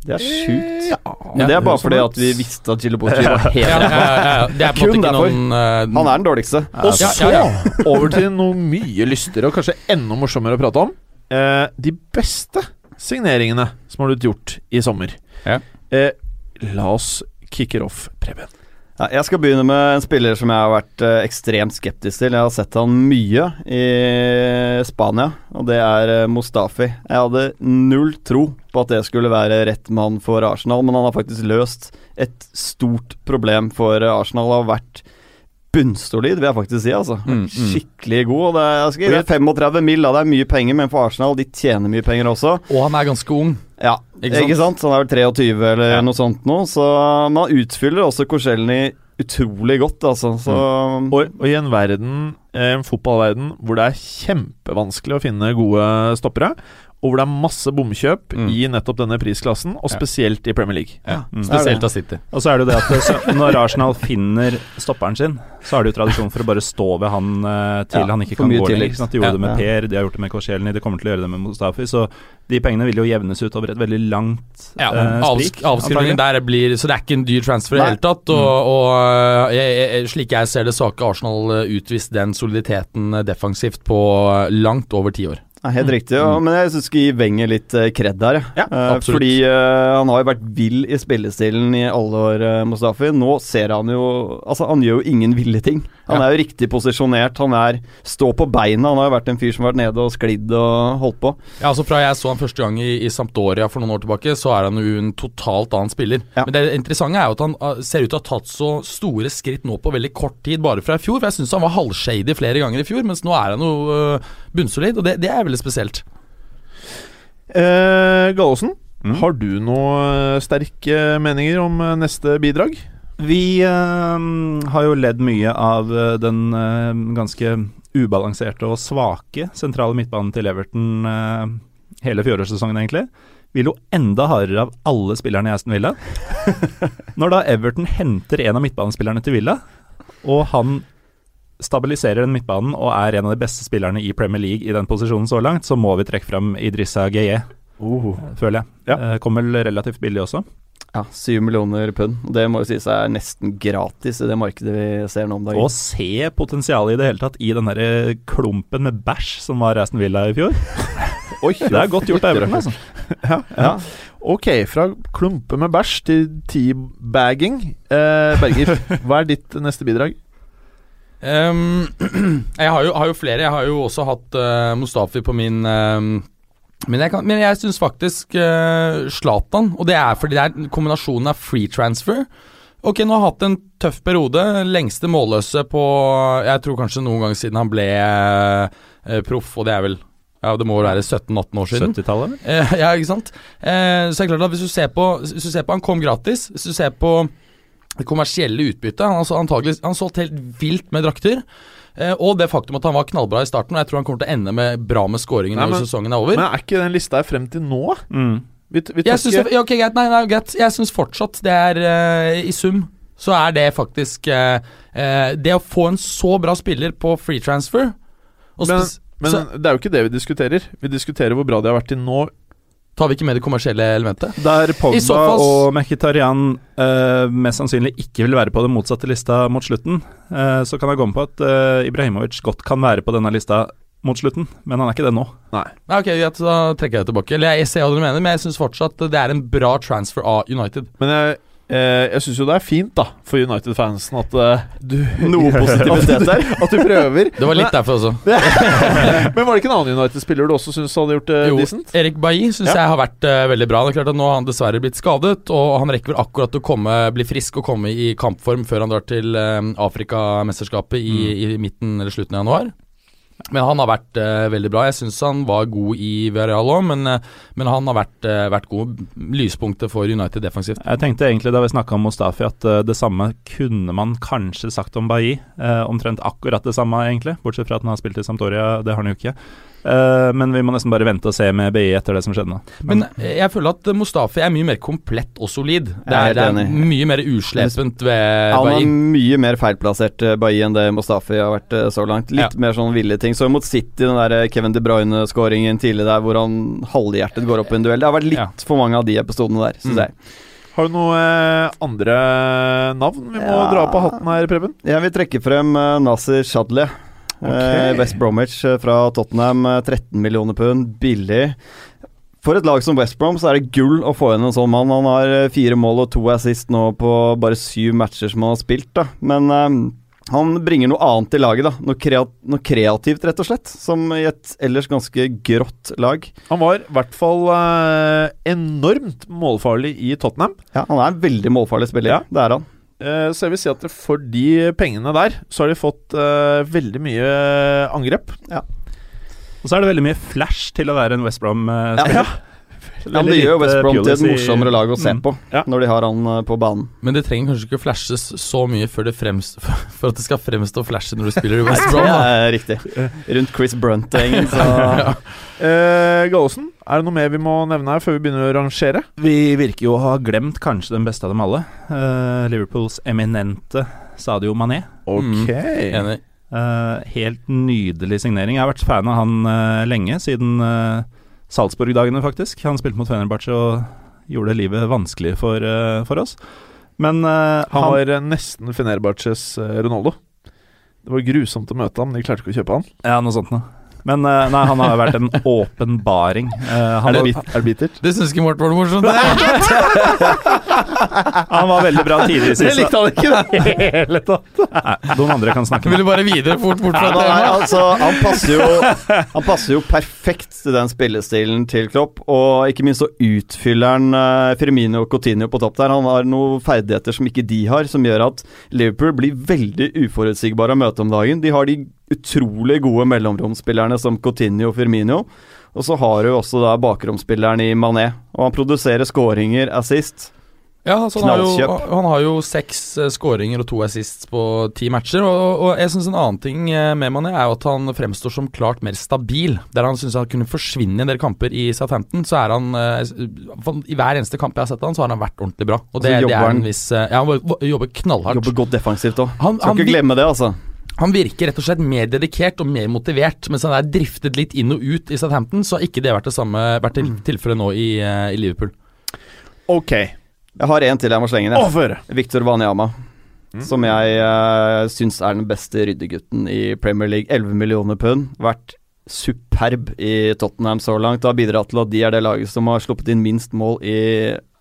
Det er sjukt. Ja, Men det er bare fordi at vi visste at Gilobocci var helt ja, ja, ja, ja. Det er Kun derfor. noen uh, Han er den dårligste. Og så ja, ja. over til noe mye lystigere og kanskje enda morsommere å prate om. Eh, de beste signeringene som har blitt gjort i sommer. Ja. Eh, la oss kicker off, Preben. Jeg skal begynne med en spiller som jeg har vært eh, ekstremt skeptisk til. Jeg har sett han mye i Spania, og det er eh, Mustafi. Jeg hadde null tro på at det skulle være rett mann for Arsenal, men han har faktisk løst et stort problem for Arsenal. Det Har vært bunnsolid, vil jeg faktisk si. altså Mm, mm. Skikkelig god. Og det er, skal gi 35 mil, da. Det er mye penger, men for Arsenal, de tjener mye penger også. Og han er ganske ung. Ja, Ikke ikke sant? sant? Så han er vel 23 eller Ja. noe sånt nå. Så man utfyller også Korselny utrolig godt, altså. Så Og, og i en verden, eh, en fotballverden, hvor det er kjempevanskelig å finne gode stoppere, og hvor det er masse bomkjøp Mm. i nettopp denne prisklassen, og Ja. spesielt i Premier League. Ja, Mm. Spesielt av City. Og så er det jo det at så, når Arsenal finner stopperen sin, så har de jo tradisjon for å bare stå ved han eh, til Ja, han ikke kan gå lenger. sant? De gjorde Ja. det med Per, de har gjort det med Koscielny, de kommer til å gjøre det med Mustafi. Så de pengene vil jo jevnes ut over et veldig langt Ja, eh, avsk sprik. Avskrivningen der blir Så det er ikke en dyr transfer i det hele tatt. Og, og jeg, jeg, slik jeg ser det, så har ikke Arsenal eh, utvist den soliditeten eh, defensivt på eh, langt over ti år. Ja, helt riktig, ja, men jeg syns skal gi Wenger litt uh, kred der. Ja, Eh, absolutt. fordi uh, han har jo vært vill i spillestilen i alle år, eh, Mustafi. Nå ser han jo Altså, han gjør jo ingen ville ting. Han er jo riktig posisjonert. Han er stå på beina. Han har jo vært en fyr som har vært nede og sklidd og holdt på. Ja, altså Fra jeg så han første gang i, i Sampdoria for noen år tilbake, så er han jo en totalt annen spiller. Ja. Men det interessante er jo at han uh, ser ut til å ha tatt så store skritt nå på veldig kort tid, bare fra i fjor. For jeg syns han var halvshady flere ganger i fjor, mens nå er han jo uh, bunnsolid, og det, det er veldig spesielt. Eh, Gallosen, Mm. har du noen sterke meninger om eh, neste bidrag? Vi eh, har jo ledd mye av eh, den eh, ganske ubalanserte og svake sentrale midtbanen til Everton eh, hele fjorårssesongen, egentlig. Vi lo enda hardere av alle spillerne i Aston Villa. Når da Everton henter en av midtbanespillerne til Villa, og han stabiliserer den midtbanen og er en av de beste spillerne i Premier League i den posisjonen så langt, så må vi trekke fram Idrissa Gueye, føler jeg. Ja. Kom vel relativt billig også. Ja, Syv millioner pund. Det må jo sies er nesten gratis i det markedet vi ser nå om dagen. Og se potensialet i det hele tatt i den derre klumpen med bæsj som var Aston Villa i fjor. Oi, Det er godt gjort av Everton, altså. Ja, ja. Ok, fra klumpe med bæsj til teabagging. Eh, Berger, hva er ditt neste bidrag? Um, jeg har jo, har jo flere. Jeg har jo også hatt uh, Mustafi på min ehm, men jeg, kan, men jeg syns faktisk Zlatan, uh, og det er fordi det er kombinasjonen av free transfer Ok, nå har han hatt en tøff periode. Lengste målløse på Jeg tror kanskje noen gang siden han ble uh, proff, og det er vel Ja, det må vel være 17-18 år siden. 70-tallet, eller? Eh, ja, ikke sant? Eh, så er det klart at hvis du ser på Hvis du ser på Han kom gratis. Hvis du ser på det kommersielle utbyttet Han har antagelig Han solgt helt vilt med drakter. Eh, og det faktum at han var knallbra i starten. Og jeg tror han kommer til å ende med bra med scoringen Nei, når men- sesongen er over. Men er ikke den lista her frem til nå? Mm. Vi, vi tar jeg syns ikke det, ja, ok, greit, nei, nei, greit. Jeg syns fortsatt det er uh, I sum så er det faktisk uh, uh, Det å få en så bra spiller på free transfer og Men- Men så det er jo ikke det vi diskuterer. Vi diskuterer hvor bra de har vært til nå. Tar vi ikke med det kommersielle elementet. Der Pogba så fall- og Mkhitarian uh, mest sannsynlig ikke vil være på den motsatte lista mot slutten, uh, så kan jeg gå med på at uh, Ibrahimovic godt kan være på denne lista mot slutten, men han er ikke det nå. Nei, ok, greit, da trekker jeg det tilbake. Eller jeg, jeg ser hva du mener, men jeg syns fortsatt det er en bra transfer av United. Men jeg, eh, jeg syns jo det er fint, da, for United-fansen at eh, du Noe positivitet der. At du prøver. Det var litt derfor også. Men var det ikke en annen United-spiller du også syns hadde gjort det Jo, decent? Erik Bailly syns Ja. jeg har vært uh, veldig bra. Det er klart at Nå har han dessverre blitt skadet, og han rekker vel akkurat å komme, bli frisk og komme i kampform før han drar til uh, Afrikamesterskapet i, i midten eller slutten av januar. Men han har vært eh, veldig bra. Jeg syns han var god i Villarreal òg, men, eh, men han har vært, eh, vært god. Lyspunktet for United defensivt. Jeg tenkte egentlig da vi snakka om Mustafi at uh, det samme kunne man kanskje sagt om Bailly. Uh, omtrent akkurat det samme, egentlig, bortsett fra at han har spilt i Sampdoria. Det har han jo ikke. Eh, men vi må nesten bare vente og se med BI etter det som skjedde nå. Men eh, jeg føler at Mustafi er mye mer komplett og solid. Det er er, det er mye mer uslepent ved Han er mye mer feilplassert uh, Bailly enn det Mustafi har vært eh, så langt. Litt mer sånn ville ting. Så mot City, den der eh, Kevin De Bruyne-skåringen tidlig der hvor han halvhjertet går opp i en duell. Det har vært litt Ja. for mange av de episodene der, syns Mm. jeg. Har du noe eh, andre navn vi må Ja. dra på hatten her, Preben? Jeg vil trekke frem uh, Nasir Shadley. Eh, West Bromwich eh, fra Tottenham, eh, 13 millioner pund, billig. For et lag som West Brom så er det gull å få inn en sånn mann. Han har eh, fire mål og to assist nå på bare syv matcher som han har spilt, da. Men um, han bringer noe annet til laget, da. Noe, kreat noe kreativt, rett og slett. Som i et ellers ganske grått lag. Han var i hvert fall uh, enormt målfarlig i Tottenham. Ja, han er en veldig målfarlig spiller. Ja. Det er han. Eh, så jeg vil si at for de pengene der, så har de fått eh, veldig mye angrep. Og så er det veldig mye flash til å være en West Brom-spiller. Ja. Ja, men det gjør West Brom til et morsommere lag å se Mm. på Ja. når de har han eh, på banen. Men det trenger kanskje ikke flashes så mye før det fremst, for at det skal fremstå flashy når du spiller i West Det Brom. da. er riktig. Rundt Chris Brunt-gjengen, så Ja. Eh, Gallosen, er det noe mer vi må nevne her før vi begynner å rangere? Vi virker jo å ha glemt kanskje den beste av dem alle. Eh, Liverpools eminente Sadio Mané. Ok. Enig. Eh, helt nydelig signering. Jeg har vært fan av han eh, lenge, siden uh, Salzburg-dagene, faktisk. Han spilte mot Fenerbahçe og gjorde livet vanskelig for, eh, for oss. Men eh, Han var eh, nesten Fenerbahçes Ronaldo. Det var grusomt å møte ham, de klarte ikke å kjøpe han. Ja, noe sånt noe. Men eh, nei, han har vært en åpenbaring. Eh, Er det, er det bittert? Det syns ikke Morten var noe morsomt. det. han var veldig bra tidlig i siste. han ikke! Hele tatt. Nei, noen andre kan snakke. Ville bare videre fort bort fra temaet. altså, han, passer jo, han passer jo perfekt til den spillestilen til Klopp. Og ikke minst så utfyller han eh, Firmino og Coutinho på topp der. Han har noen ferdigheter som ikke de har, som gjør at Liverpool blir veldig uforutsigbare å møte om dagen. De har de utrolig gode mellomromsspillerne som Coutinho og Firmino. Og så har du også da bakromsspilleren i Mané. Og han produserer skåringer, assist. Ja, altså, han, har jo, han har jo seks eh, skåringer og to assists på ti matcher. Og, og jeg synes En annen ting eh, med Mané er jo at han fremstår som klart mer stabil. Der han syns han kunne forsvinne i en del kamper i Southampton, så er han eh, I hver eneste kamp jeg har sett han, så har han vært ordentlig bra. Og Og så det, det er en viss Ja, han jobber- jobber knallhardt. Jobber godt defensivt òg. Skal han, ikke glemme det, altså. Han virker rett og slett mer dedikert og mer motivert. Mens han er driftet litt inn og ut i Southampton, så har ikke det vært det samme Vært til, tilfellet nå i, eh, i Liverpool. Ok. Jeg har en til jeg må slenge. ned. Victor Wanyama. Mm. Som jeg uh, syns er den beste ryddegutten i Premier League. 11 millioner pund. Vært superb i Tottenham så langt. Har bidratt til at de er det laget som har sluppet inn minst mål i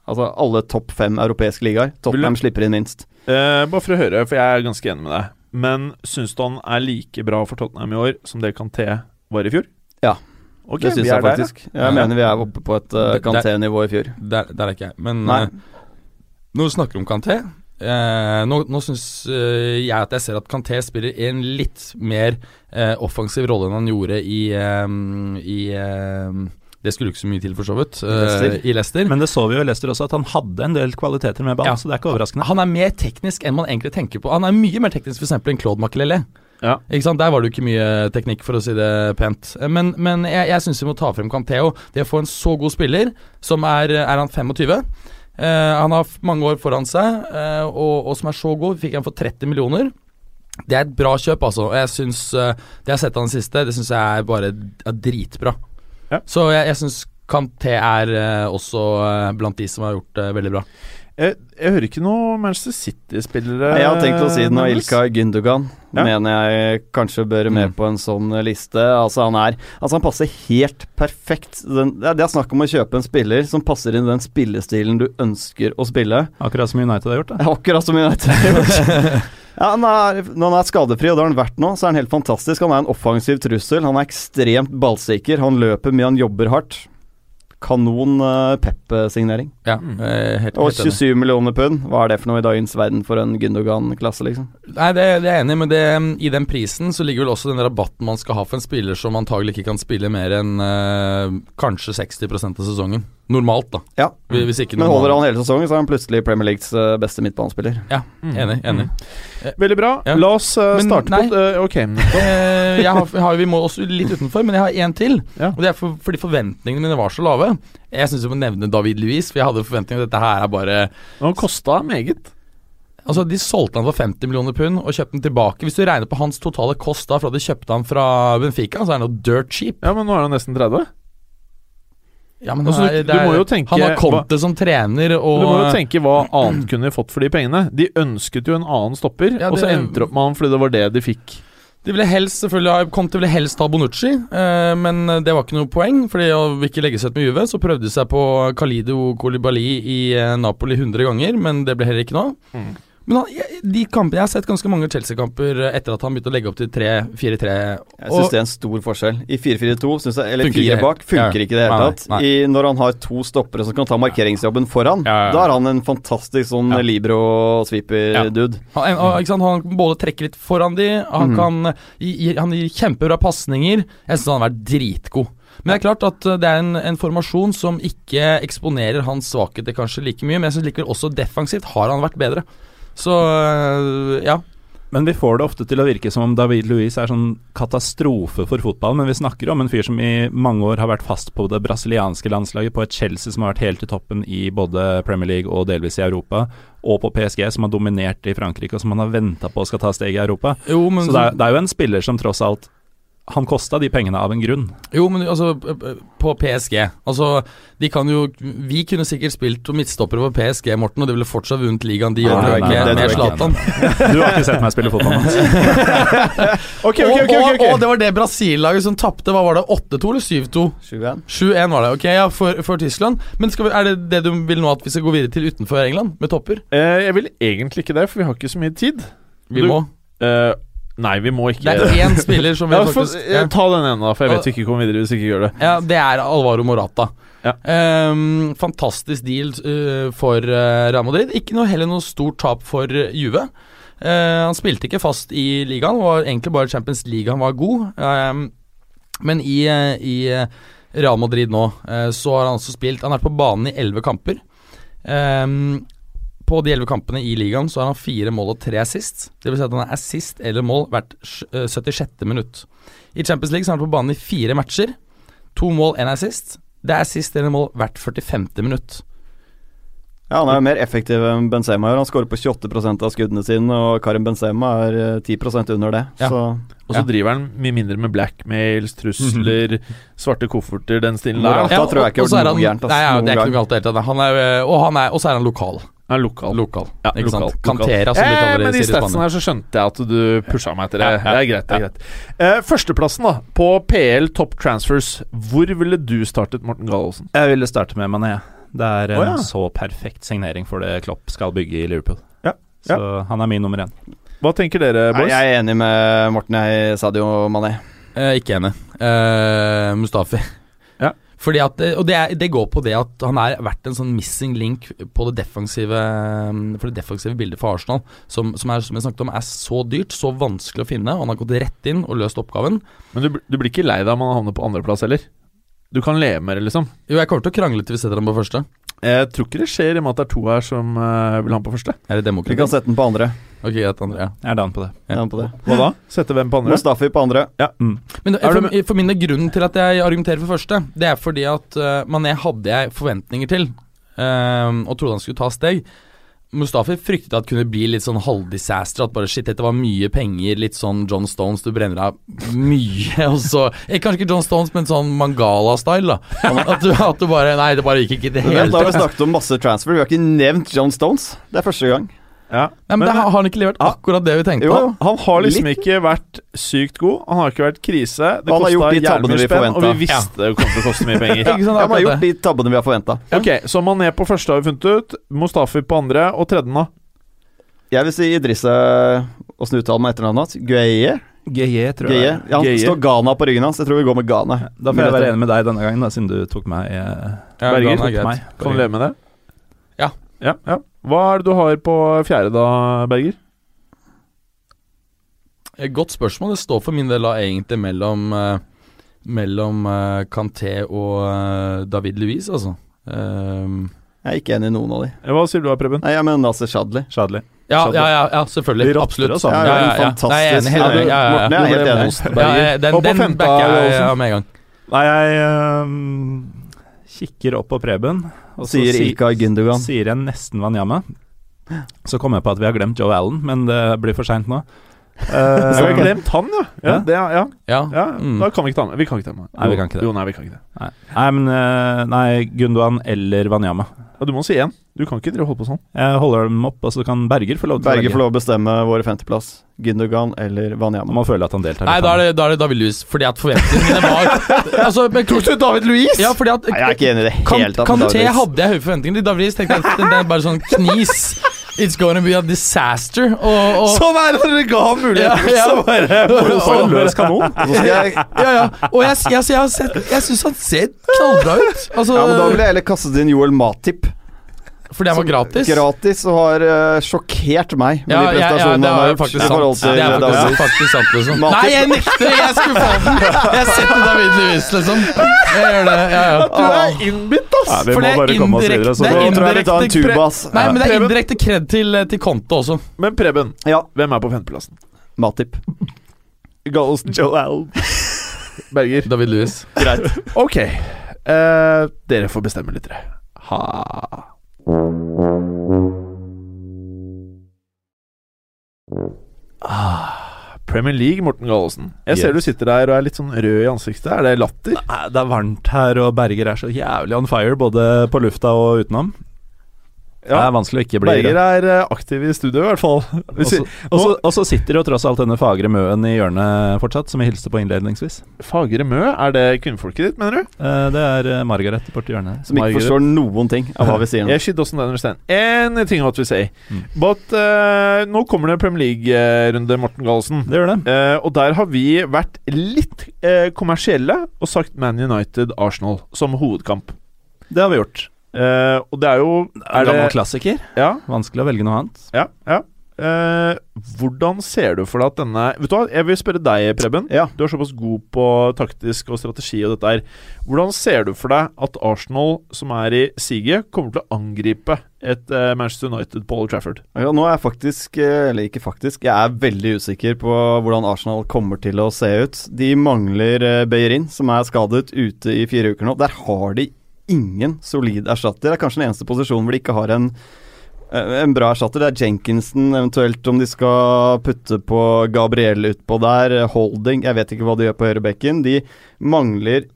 altså alle topp fem europeiske ligaer. Tottenham slipper inn minst. Uh, bare for å høre, for jeg er ganske enig med deg. Men syns du han er like bra for Tottenham i år som det Kanté var i fjor? Ja. Okay, det syns jeg faktisk. der, ja. Jeg Ja. mener vi er oppe på et uh, Kanté-nivå i fjor. Der, der er ikke jeg. Men Nei. eh, når du snakker om Kanté eh, Nå, nå syns eh, jeg at jeg ser at Kanté spiller en litt mer eh, offensiv rolle enn han gjorde i, eh, i Det skulle ikke så mye til, for så vidt, uh, i Leicester. Men det så vi jo i Leicester også, at han hadde en del kvaliteter med ballen, Ja. så det er ikke overraskende. han er mer teknisk enn man egentlig tenker på. Han er mye mer teknisk f.eks. enn Claude Makelele. Ja. Ikke sant? Der var det jo ikke mye teknikk, for å si det pent. Eh, Men, men jeg, jeg syns vi må ta frem Canteo. Det å få en så god spiller, som er Er han 25? uh, han har mange år foran seg, uh, og, og som er så god. Fikk han for 30 millioner. Det er et bra kjøp, altså. Og jeg syns uh, Det jeg har sett av den siste, det syns jeg er bare er dritbra. Ja. Så jeg, jeg syns Kanté er eh, også eh, blant de som har gjort det veldig bra. Jeg, jeg hører ikke noe Manchester City-spillere Jeg har tenkt å si den, nå. Ilka Ilkay Gündogan Ja. mener jeg kanskje bør med Mm. på en sånn liste. Altså Han er Altså han passer helt perfekt. Den, det er- er snakk om å kjøpe en spiller som passer inn i den spillestilen du ønsker å spille. Akkurat som United har gjort det. Akkurat som United har gjort. Ja, han er, når han er skadefri, og det har han vært nå, så er han helt fantastisk. Han er en offensiv trussel. Han er ekstremt ballsikker. Han løper mye, han jobber hardt. Kanon uh, Pep-signering. Ja, Mm. eh, helt, Og 27 millioner pund. Hva er det for noe i dagens verden for en Gündogan-klasse, liksom? Nei, det, det er jeg enig i, men det, i den prisen så ligger vel også den rabatten man skal ha for en spiller som antagelig ikke kan spille mer enn uh, kanskje 60% av sesongen. Normalt, da. Ja. Hvis ikke Men holder han hele sesongen, så er han plutselig Premier Leagues eh, beste midtbanespiller. Ja, enig. enig. Veldig bra. Ja. La oss uh, Men starte nei. på uh, Ok. Jeg har, har, vi må også litt utenfor, men jeg har én til. Ja. Og det er for, fordi forventningene mine var så lave. Jeg syns vi må nevne David Luiz, for jeg hadde forventninger om at dette her er bare Nå kosta meget. Altså, De solgte han for 50 millioner pund og kjøpte den tilbake. Hvis du regner på hans totale kost da fra de kjøpte han fra Benfica, så er han jo dirt cheap. Ja, men nå er han nesten 30. Ja, men Altså, han er- du- det må jo tenke- Han har Conte som trener, og Du må jo tenke hva annet kunne de fått for de pengene. De ønsket jo en annen stopper, Ja, og så endte de opp med han fordi det var det de fikk. De ville helst selvfølgelig Conte ville helst ha Bonucci, eh, men det var ikke noe poeng. Fordi å ikke legge seg ut med Juve, så prøvde de seg på Kalido Kolibali i eh, Napoli 100 ganger, men det ble heller ikke noe. Mm. Men han, de kampene Jeg har sett ganske mange Chelsea-kamper etter at han begynte å legge opp til 3-4-3. Jeg syns det er en stor forskjell. I 4-4-2, eller Funker fire bak, funker Ja. ikke i det hele Nei, tatt. nei. I, når han har to stoppere som kan ta markeringsjobben foran, Ja, ja, da er han en fantastisk sånn libero-sweeper-dude. Han, og, han både trekker litt foran de, han mm. kan gi, gi- Han gir kjempebra pasninger. Jeg syns han har vært dritgod. Men det er klart at uh, det er en, en formasjon som ikke eksponerer hans svakheter kanskje like mye, men jeg syns likevel også defensivt har han vært bedre. Så uh, ja. Men vi får det ofte til å virke som om David Luiz er sånn katastrofe for fotball, men vi snakker om en fyr som i mange år har vært fast på det brasilianske landslaget, på et Chelsea som har vært helt i toppen i både Premier League og delvis i Europa, og på PSG, som har dominert i Frankrike, og som man har venta på skal ta steget i Europa. Jo, men Så det er, det er jo en spiller som tross alt Han kosta de pengene av en grunn. Jo, men altså, på PSG Altså, de kan jo Vi kunne sikkert spilt to midtstoppere på PSG, Morten, og de ville fortsatt vunnet ligaen, de gjør det ikke, med Zlatan. Du har ikke sett meg spille fotball, Mats. Ok, ok, Og, ok, ok, og, ok. og det var det Brasil-laget som tapte. Hva var det? 8-2 eller 7-2? 7-1. 7-1 var det, ok, ja, for, for Tyskland. Men skal vi, er det det du vil nå at vi skal gå videre til utenfor England, med topper? Eh, jeg vil egentlig ikke det, for vi har ikke så mye tid. Vi Du- må. Eh, nei, vi må ikke Det er én spiller som vi ja, for, faktisk eh, ja. Ta den ene, da, for jeg vet vi ikke kommer videre hvis vi ikke gjør det. Ja, det er Alvaro Morata. Ja. Um, fantastisk deal uh, for uh, Real Madrid. Ikke noe, heller noe stort tap for eh, Juve. Uh, han spilte ikke fast i ligaen, var egentlig bare Champions League han var god. Um, men i, eh, i eh, Real Madrid nå, eh, så har han også spilt Han har vært på banen i elleve kamper. Ehm, på de elleve kampene i ligaen så har han fire mål og tre assist. Det vil si at han er assist eller mål hvert eh, 76. minutt. I Champions League så er han på banen i fire matcher. To mål, én assist. Det er assist eller mål hvert 45. minutt. Ja, han er jo mer effektiv enn Benzema. Han skårer på 28% av skuddene sine, og Karim Benzema er eh, 10% under det. Ja. Så Og så Ja. driver han mye mindre med blackmails, trusler, svarte kofferter, den stilen der. Ja, jeg ikke og så er han- gærent, Nei, ja, det er ikke noe galt i det hele tatt. Han eh, og og så er han lokal. Er lokal. Lokal, Ja, ikke lokal, sant? Cantera, som de eh, kaller det men i statsen her så skjønte jeg at du pusha meg etter det. Ja, ja, det er greit. det er greit eh, Førsteplassen da på PL Top Transfers. Hvor ville du startet, Morten Gallosen? Jeg ville starte med Mané. Det er en oh, ja. så perfekt signering for det Klopp skal bygge i Liverpool. Ja, Så han er min nummer én. Hva tenker dere, boys? jeg er enig med Morten jeg, Sadio Mané. Eh, ikke enig. Eh, Mustafi. Fordi at, og det, er, det går på det at han har vært en sånn missing link på det defensive For det defensive bildet for Arsenal, som, som, er, som jeg snakket om, er så dyrt, så vanskelig å finne. Og han har gått rett inn og løst oppgaven. Men du, du blir ikke lei deg om han havner på andreplass heller? Du kan leve med det, liksom? Jo, jeg kommer til å krangle til vi setter ham på første. Jeg tror ikke det skjer, i og med at det er to her som uh, vil ha han på første. Er det Vi kan sette den på andre. Ok, greit, André. Ja. Jeg er down på det. Ja. Ja. På det. Hva da? Sette hvem på andre? Mustafi på andre. Mm. Men for, for min del, grunnen til at jeg argumenterer for første, det er fordi at uh, Mané hadde jeg forventninger til, uh, og trodde han skulle ta steg. Mustafi fryktet at det kunne bli litt sånn halvdisaster. At bare shit, dette var mye penger, litt sånn John Stones, du brenner av mye, og så eh, Kanskje ikke John Stones, men sånn Mangala-style, da. At du, at du bare Nei, det bare gikk ikke i det hele har vi tatt. snakket om masse transfer. Vi har ikke nevnt John Stones. Det er første gang. Ja. Nei, men det har han ikke levert akkurat det vi tenkte Jo, Han har liksom Litt. ikke vært sykt god. Han har ikke vært krise. Det han har gjort kosta de jævlig tabbene mye vi spenn, og vi visste visste det kom til å koste mye penger. ja, sant, Han har gjort de tabbene vi har forventa. Ok, så Mané på første har vi funnet ut. Mustafi på andre, og tredje nå? Jeg vil si Idrisse Åssen uttaler man etternavnet hans? Gueye? GJ, tror Gueye? jeg. Ja, han Gueye. står Ghana på ryggen hans. Jeg tror vi går med Ghana. Da får jeg være enig med deg denne gangen, da, siden du tok meg eh, Ja, Berger, er tok meg. Kan du leve med det? Ja. ja, ja. Hva er det du har på fjerde da, Berger? Godt spørsmål. Det står for min del da egentlig mellom eh, Mellom eh, Kanté og eh, David Louise, altså. Um, Jeg er ikke enig i noen av de. Eh, Hva sier du da, Preben? Nei, jeg mener Nasser Shadley. Shadley. ja, ja, ja, ja, selvfølgelig. Vi Absolutt. oss. Ja, Ja, ja. Nei, jeg er enig. Helt. Ja, ja, Morten, jeg er helt enig. Ja, den Og på den backer er jeg med en gang. Nei, jeg um, kikker opp på Preben, og så Sier si- Ilkay Gündogan. sier jeg nesten Wanyama. Så kom jeg på at vi har glemt Joe Allen, men det blir for seint nå. Så har Uh, vi glemt han, ja. Ja, Ja. det, er- ja. Ja. ja. Mm. Da kan vi ikke ta med Vi kan ikke ta med Nei, vi kan ikke det. Jo, nei, vi kan ikke det. nei. nei, men øh, Nei, Gundogan eller Wanyama. Ja, du må si én. Du kan ikke drive holde på sånn. Jeg holder dem opp, altså kan Berger få lov til Berger å får lov å bestemme våre femteplass. Gündogan eller Wanyama. man føler at han deltar. Nei, da er det, da er det David Louis, fordi at forventningene var altså, men, Tok du David Louis?! Ja, fordi at Nei, jeg er ikke enig i det tatt. Kan Kanté se, hadde jeg høye forventninger til. David Louis. tenkte jeg at det er bare sånn knis. It's gonna be a disaster. Og, og Sånn er det når dere ga muligheten! Ja, ja. Bare For en løs kanon! Jeg, Ja, ja. Og jeg, jeg, jeg, jeg syns han ser knallbra ut. Altså, ja, men da ville jeg heller kastet inn Joel Matip. Fordi han var gratis. Gratis og har uh, sjokkert meg med Ja, de ja, ja, det er jo faktisk er David. faktisk, faktisk sant, liksom. Nei, jeg nekter! Jeg skulle få den! Jeg setter David Lewis, liksom. Jeg gjør det. Ja, ja. Du er innbitt, ass! For må det er bare komme oss videre. Så indirekte- det, tror jeg vi tar en indirekte tuba, ass. Nei, men det er indirekte kred til, til Konto også. Men Preben, Ja, hvem er på femteplassen? Matip. Gallosen Joel. Berger. David Louis. Greit. Ok. Uh, dere får bestemme litt, dere. Ha. Ah, Premier League, Morten Gallosen. Jeg ser du sitter der og er litt sånn rød i ansiktet. Er det latter? Nei, det er varmt her, og Berger er så jævlig on fire, både på lufta og utenom. Det er vanskelig å ikke bli Berger er eh, aktiv i studio, i hvert fall. Og så- sitter jo tross alt denne fagre møen i hjørnet fortsatt, som jeg hilste på innledningsvis. Fagre Mø, er det kvinnfolket ditt, mener du? Eh, Det er eh, Margaret borti hjørnet. Som ikke Margaret. forstår noen ting av hva vi sier nå. Yeah, she doesn't understand anything what we say. Mm. But uh, nå kommer det Premier League-runde, Morten Gallosen. Det gjør det. Uh, og der har vi vært litt uh, kommersielle og sagt Man United-Arsenal som hovedkamp. Det har vi gjort. Eh, og det er jo Er Gammel det, klassiker. Ja, Vanskelig å velge noe annet. ja, ja. Uh, hvordan ser du for deg at denne Vet du hva, jeg vil spørre deg, Preben. Ja. Du er såpass god på taktisk og strategi og dette her. Hvordan ser du for deg at Arsenal, som er i siget, kommer til å angripe et uh, Manchester United på Old Trafford? Ja, nå er jeg faktisk, eller ikke faktisk, jeg er veldig usikker på hvordan Arsenal kommer til å se ut. De mangler Beirin, som er skadet ute i fire uker nå. Der har de ingen solid erstatter. Det er kanskje den eneste posisjonen hvor de ikke har en eh, en bra erstatter. Det er Jenkinson, eventuelt om de skal putte på Gabriel utpå der. eh, Holding, jeg vet ikke hva de gjør på høyrebekken. De mangler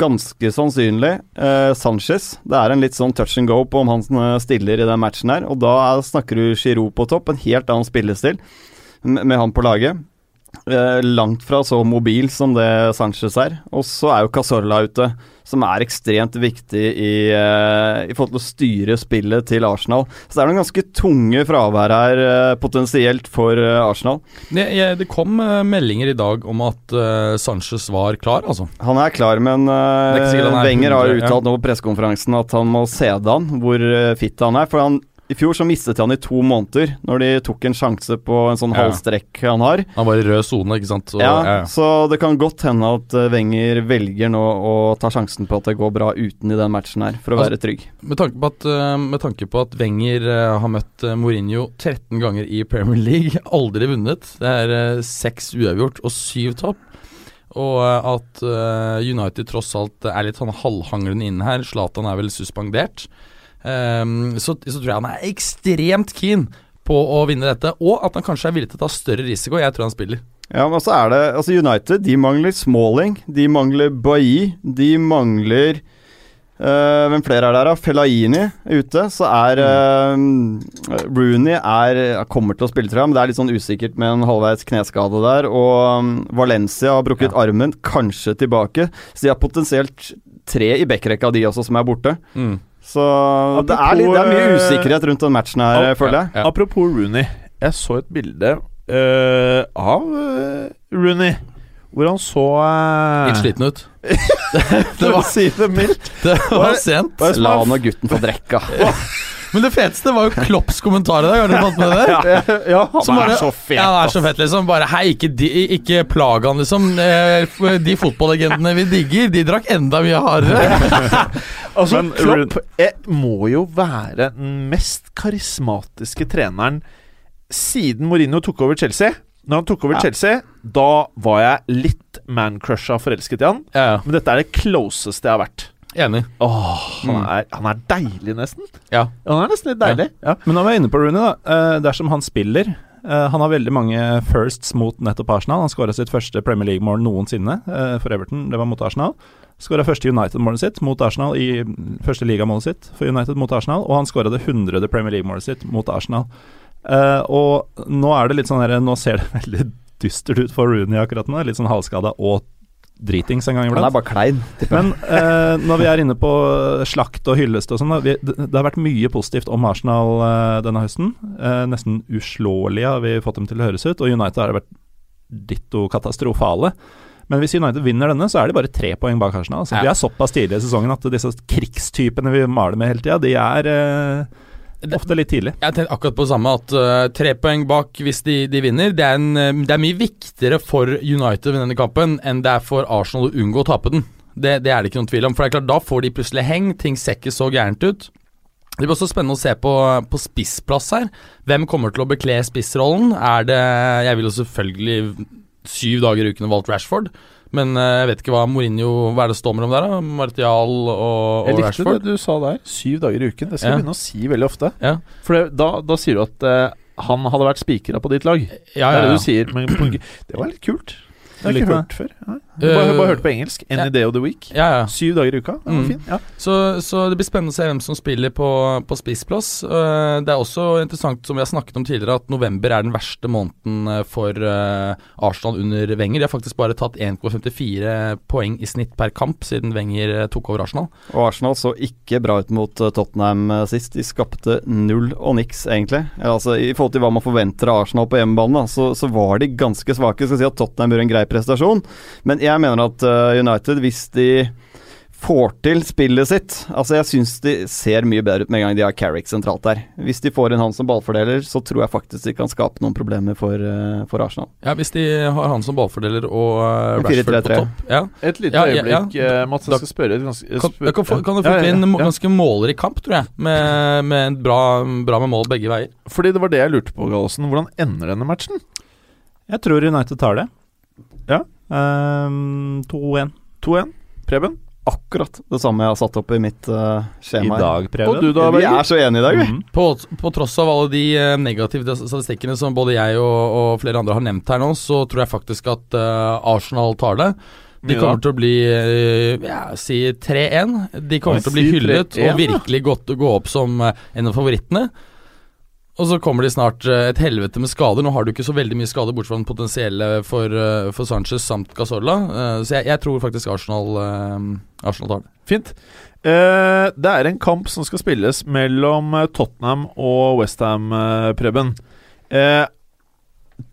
ganske sannsynlig eh, Sanchez. Det er en litt sånn touch and go på om han eh, stiller i den matchen her. Og da er, snakker du Giroud på topp, en helt annen spillestil med han på laget. Eh, langt fra så mobil som det Sanchez er. Og så er jo Casorla ute, som er ekstremt viktig i, eh, i forhold til å styre spillet til Arsenal. Så det er noen ganske tunge fravær her, eh, potensielt, for Arsenal. Det, det kom meldinger i dag om at Sanchez var klar, altså. Han er klar, men uh, er Wenger har 100, ja. uttalt nå på pressekonferansen at han må se det an, hvor fit han er. For han, i fjor så mistet han i to måneder, når de tok en sjanse på en sånn Ja. halvstrekk han har. Han var i rød sone, ikke sant. Så, ja, ja. Så det kan godt hende at eh, Wenger velger nå å ta sjansen på at det går bra uten i den matchen her, for å Altså- være trygg. Med tanke på at, eh, med tanke på at Wenger eh, har møtt Mourinho 13 ganger i Premier League, aldri vunnet. Det er seks uavgjort og syv topp. Og at United tross alt er litt sånn halvhanglende inne her. Zlatan er vel suspendert. Ehm, så, så tror jeg han er ekstremt keen på å vinne dette, og at han kanskje er villig til å ta større risiko. Jeg tror han spiller. Ja, men så er det Altså, United, de mangler Smalling, de mangler Bailly, de mangler Uh, Hvem flere er der, da? Fellaini er ute. Så er uh, Rooney er, kommer til å spille, tror jeg, men det er litt sånn usikkert med en halvveis kneskade der. Og um, Valencia har brukket armen, kanskje tilbake. Så de har potensielt tre i backrekka, de også, som er borte. Så det, er litt, det er mye eh, usikkerhet rundt den matchen her, okay. føler jeg. Ja. Apropos Rooney. Jeg så et bilde uh, av eh, Rooney hvor han så uh, Litt sliten ut. Det var si det mildt. Det var var sent. Som La han nå gutten få drekka. Men det feteste var jo Klopps kommentar i dag. Har dere fått med det? Ja, ja, han Som er så fet. Ja, han er så fet fett, liksom. Bare hei, ikke, de, ikke plag han, liksom. Eh, De fotballegendene vi digger, de drakk enda mye hardere. Altså, Men Klopp jeg, må jo være den mest karismatiske treneren siden Mourinho tok over Chelsea. Når han tok over Chelsea, da var jeg litt man-crusha forelsket i han. Ja, ja. Men dette er det closeste jeg har vært. Enig. Åh, han er, han er deilig, nesten. Ja. Han er nesten litt deilig. Ja. Men er vi inne på Rooney, da. eh, dersom han spiller eh, Han har veldig mange firsts mot nettopp Arsenal. Han skåra sitt første Premier League-mål noensinne eh, for Everton. Det var mot Arsenal. Skåra første United-målet sitt mot Arsenal i første ligamålet sitt for United mot Arsenal. Og han skåra det hundrede Premier League-målet sitt mot Arsenal. Eh, og nå er det litt sånn her Nå ser det veldig dystert ut for Rooney akkurat nå. Litt sånn halvskada og dritings en gang Han iblant. er bare klein. Men eh, når vi er inne på slakt og hyllest og sånn, det, det har vært mye positivt om Arsenal eh, denne høsten. Eh, nesten uslåelige har vi fått dem til å høres ut, og United har vært ditto katastrofale. Men hvis United vinner denne, så er de bare tre poeng bak Arsenal. Så Ja. Vi er såpass tidlig i sesongen at disse krigstypene vi maler med hele tida, de er eh, ofte litt tidlig. Jeg tenkte akkurat på det samme, at uh, tre poeng bak hvis de, de vinner, det er, en, eh, det er mye viktigere for United vinne denne kampen enn det er for Arsenal å unngå å tape den. Det, det er det ikke noen tvil om. For det er klart, Da får de plutselig heng, ting ser ikke så gærent ut. Det blir også spennende å se på, på spissplass her. Hvem kommer til å bekle spissrollen? Er det Jeg vil jo selvfølgelig syv dager i uken valgt Rashford. Men eh, jeg vet ikke hva Mourinho Hva er det står mellom der, da? Martial og, Jeg og likte det du sa der. Syv dager i uken. Det skal Ja. jeg begynne å si veldig ofte. Ja. For det, da, da sier du at eh, han hadde vært spikra på ditt lag. Ja, Det ja, er det du sier. Men det var litt kult. Det har jeg ikke hørt før. Nei. Jeg Bare, Øh, bare hørte på engelsk. Any ja. day of the week. ja, ja. Syv dager i uka. Det var Mm. fin. Ja. Så, så det blir spennende å se hvem som spiller på, på spissplass. Eh, det er også interessant, som vi har snakket om tidligere, at november er den verste måneden eh, for eh, Arsenal under Wenger. De har faktisk bare tatt 1,54 poeng i snitt per kamp siden Wenger eh, tok over Arsenal. Og Arsenal så ikke bra ut mot eh, Tottenham eh, sist. De skapte null og niks, egentlig. Altså, I forhold til hva man forventer av Arsenal på hjemmebane, så, så var de ganske svake. Jeg Skal si at Tottenham gjorde en grei prestasjon, men jeg mener at eh, United, hvis de får til spillet sitt Altså Jeg syns de ser mye bedre ut med en gang de har Carrick sentralt der. Hvis de får inn han som ballfordeler, så tror jeg faktisk de kan skape noen problemer for, eh, for Arsenal. Ja, Hvis de har han som ballfordeler og eh, Rashford på 4-3-3. topp. Ja. Et lite Ja, ja, ja. øyeblikk, eh, Mats. Da- Jeg skal spørre et ganske Kan, kan, kan du få ja, en ja, ja. ganske målrik kamp, tror jeg. Med, med en bra, bra med mål begge veier. Fordi det var det jeg lurte på, Gallosen. Hvordan ender denne matchen? Jeg tror United tar det. Ja. Ehm, 2-1 2-1. Preben? Akkurat det samme jeg har satt opp i mitt uh, skjema. I dag, Preben. Og du da, Vi er så enige i dag, vi. Mhm. På, på tross av alle de eh, negative statistikkene som både jeg og, og flere andre har nevnt her nå, så tror jeg faktisk at uh, Arsenal tar det. De kommer til å bli ja, si 3-1. De kommer Oi, til å bli hyllet og virkelig gått, gå opp som en av favorittene. Og så kommer de snart eh, et helvete med skader. Nå har du ikke så veldig mye skader, bortsett fra den potensielle for, eh, for Sanchez samt Gasolla. Eh, så jeg, jeg tror faktisk Arsenal, Arsenal tar det. Fint. Det er en kamp som skal spilles mellom Tottenham og Westham, Preben.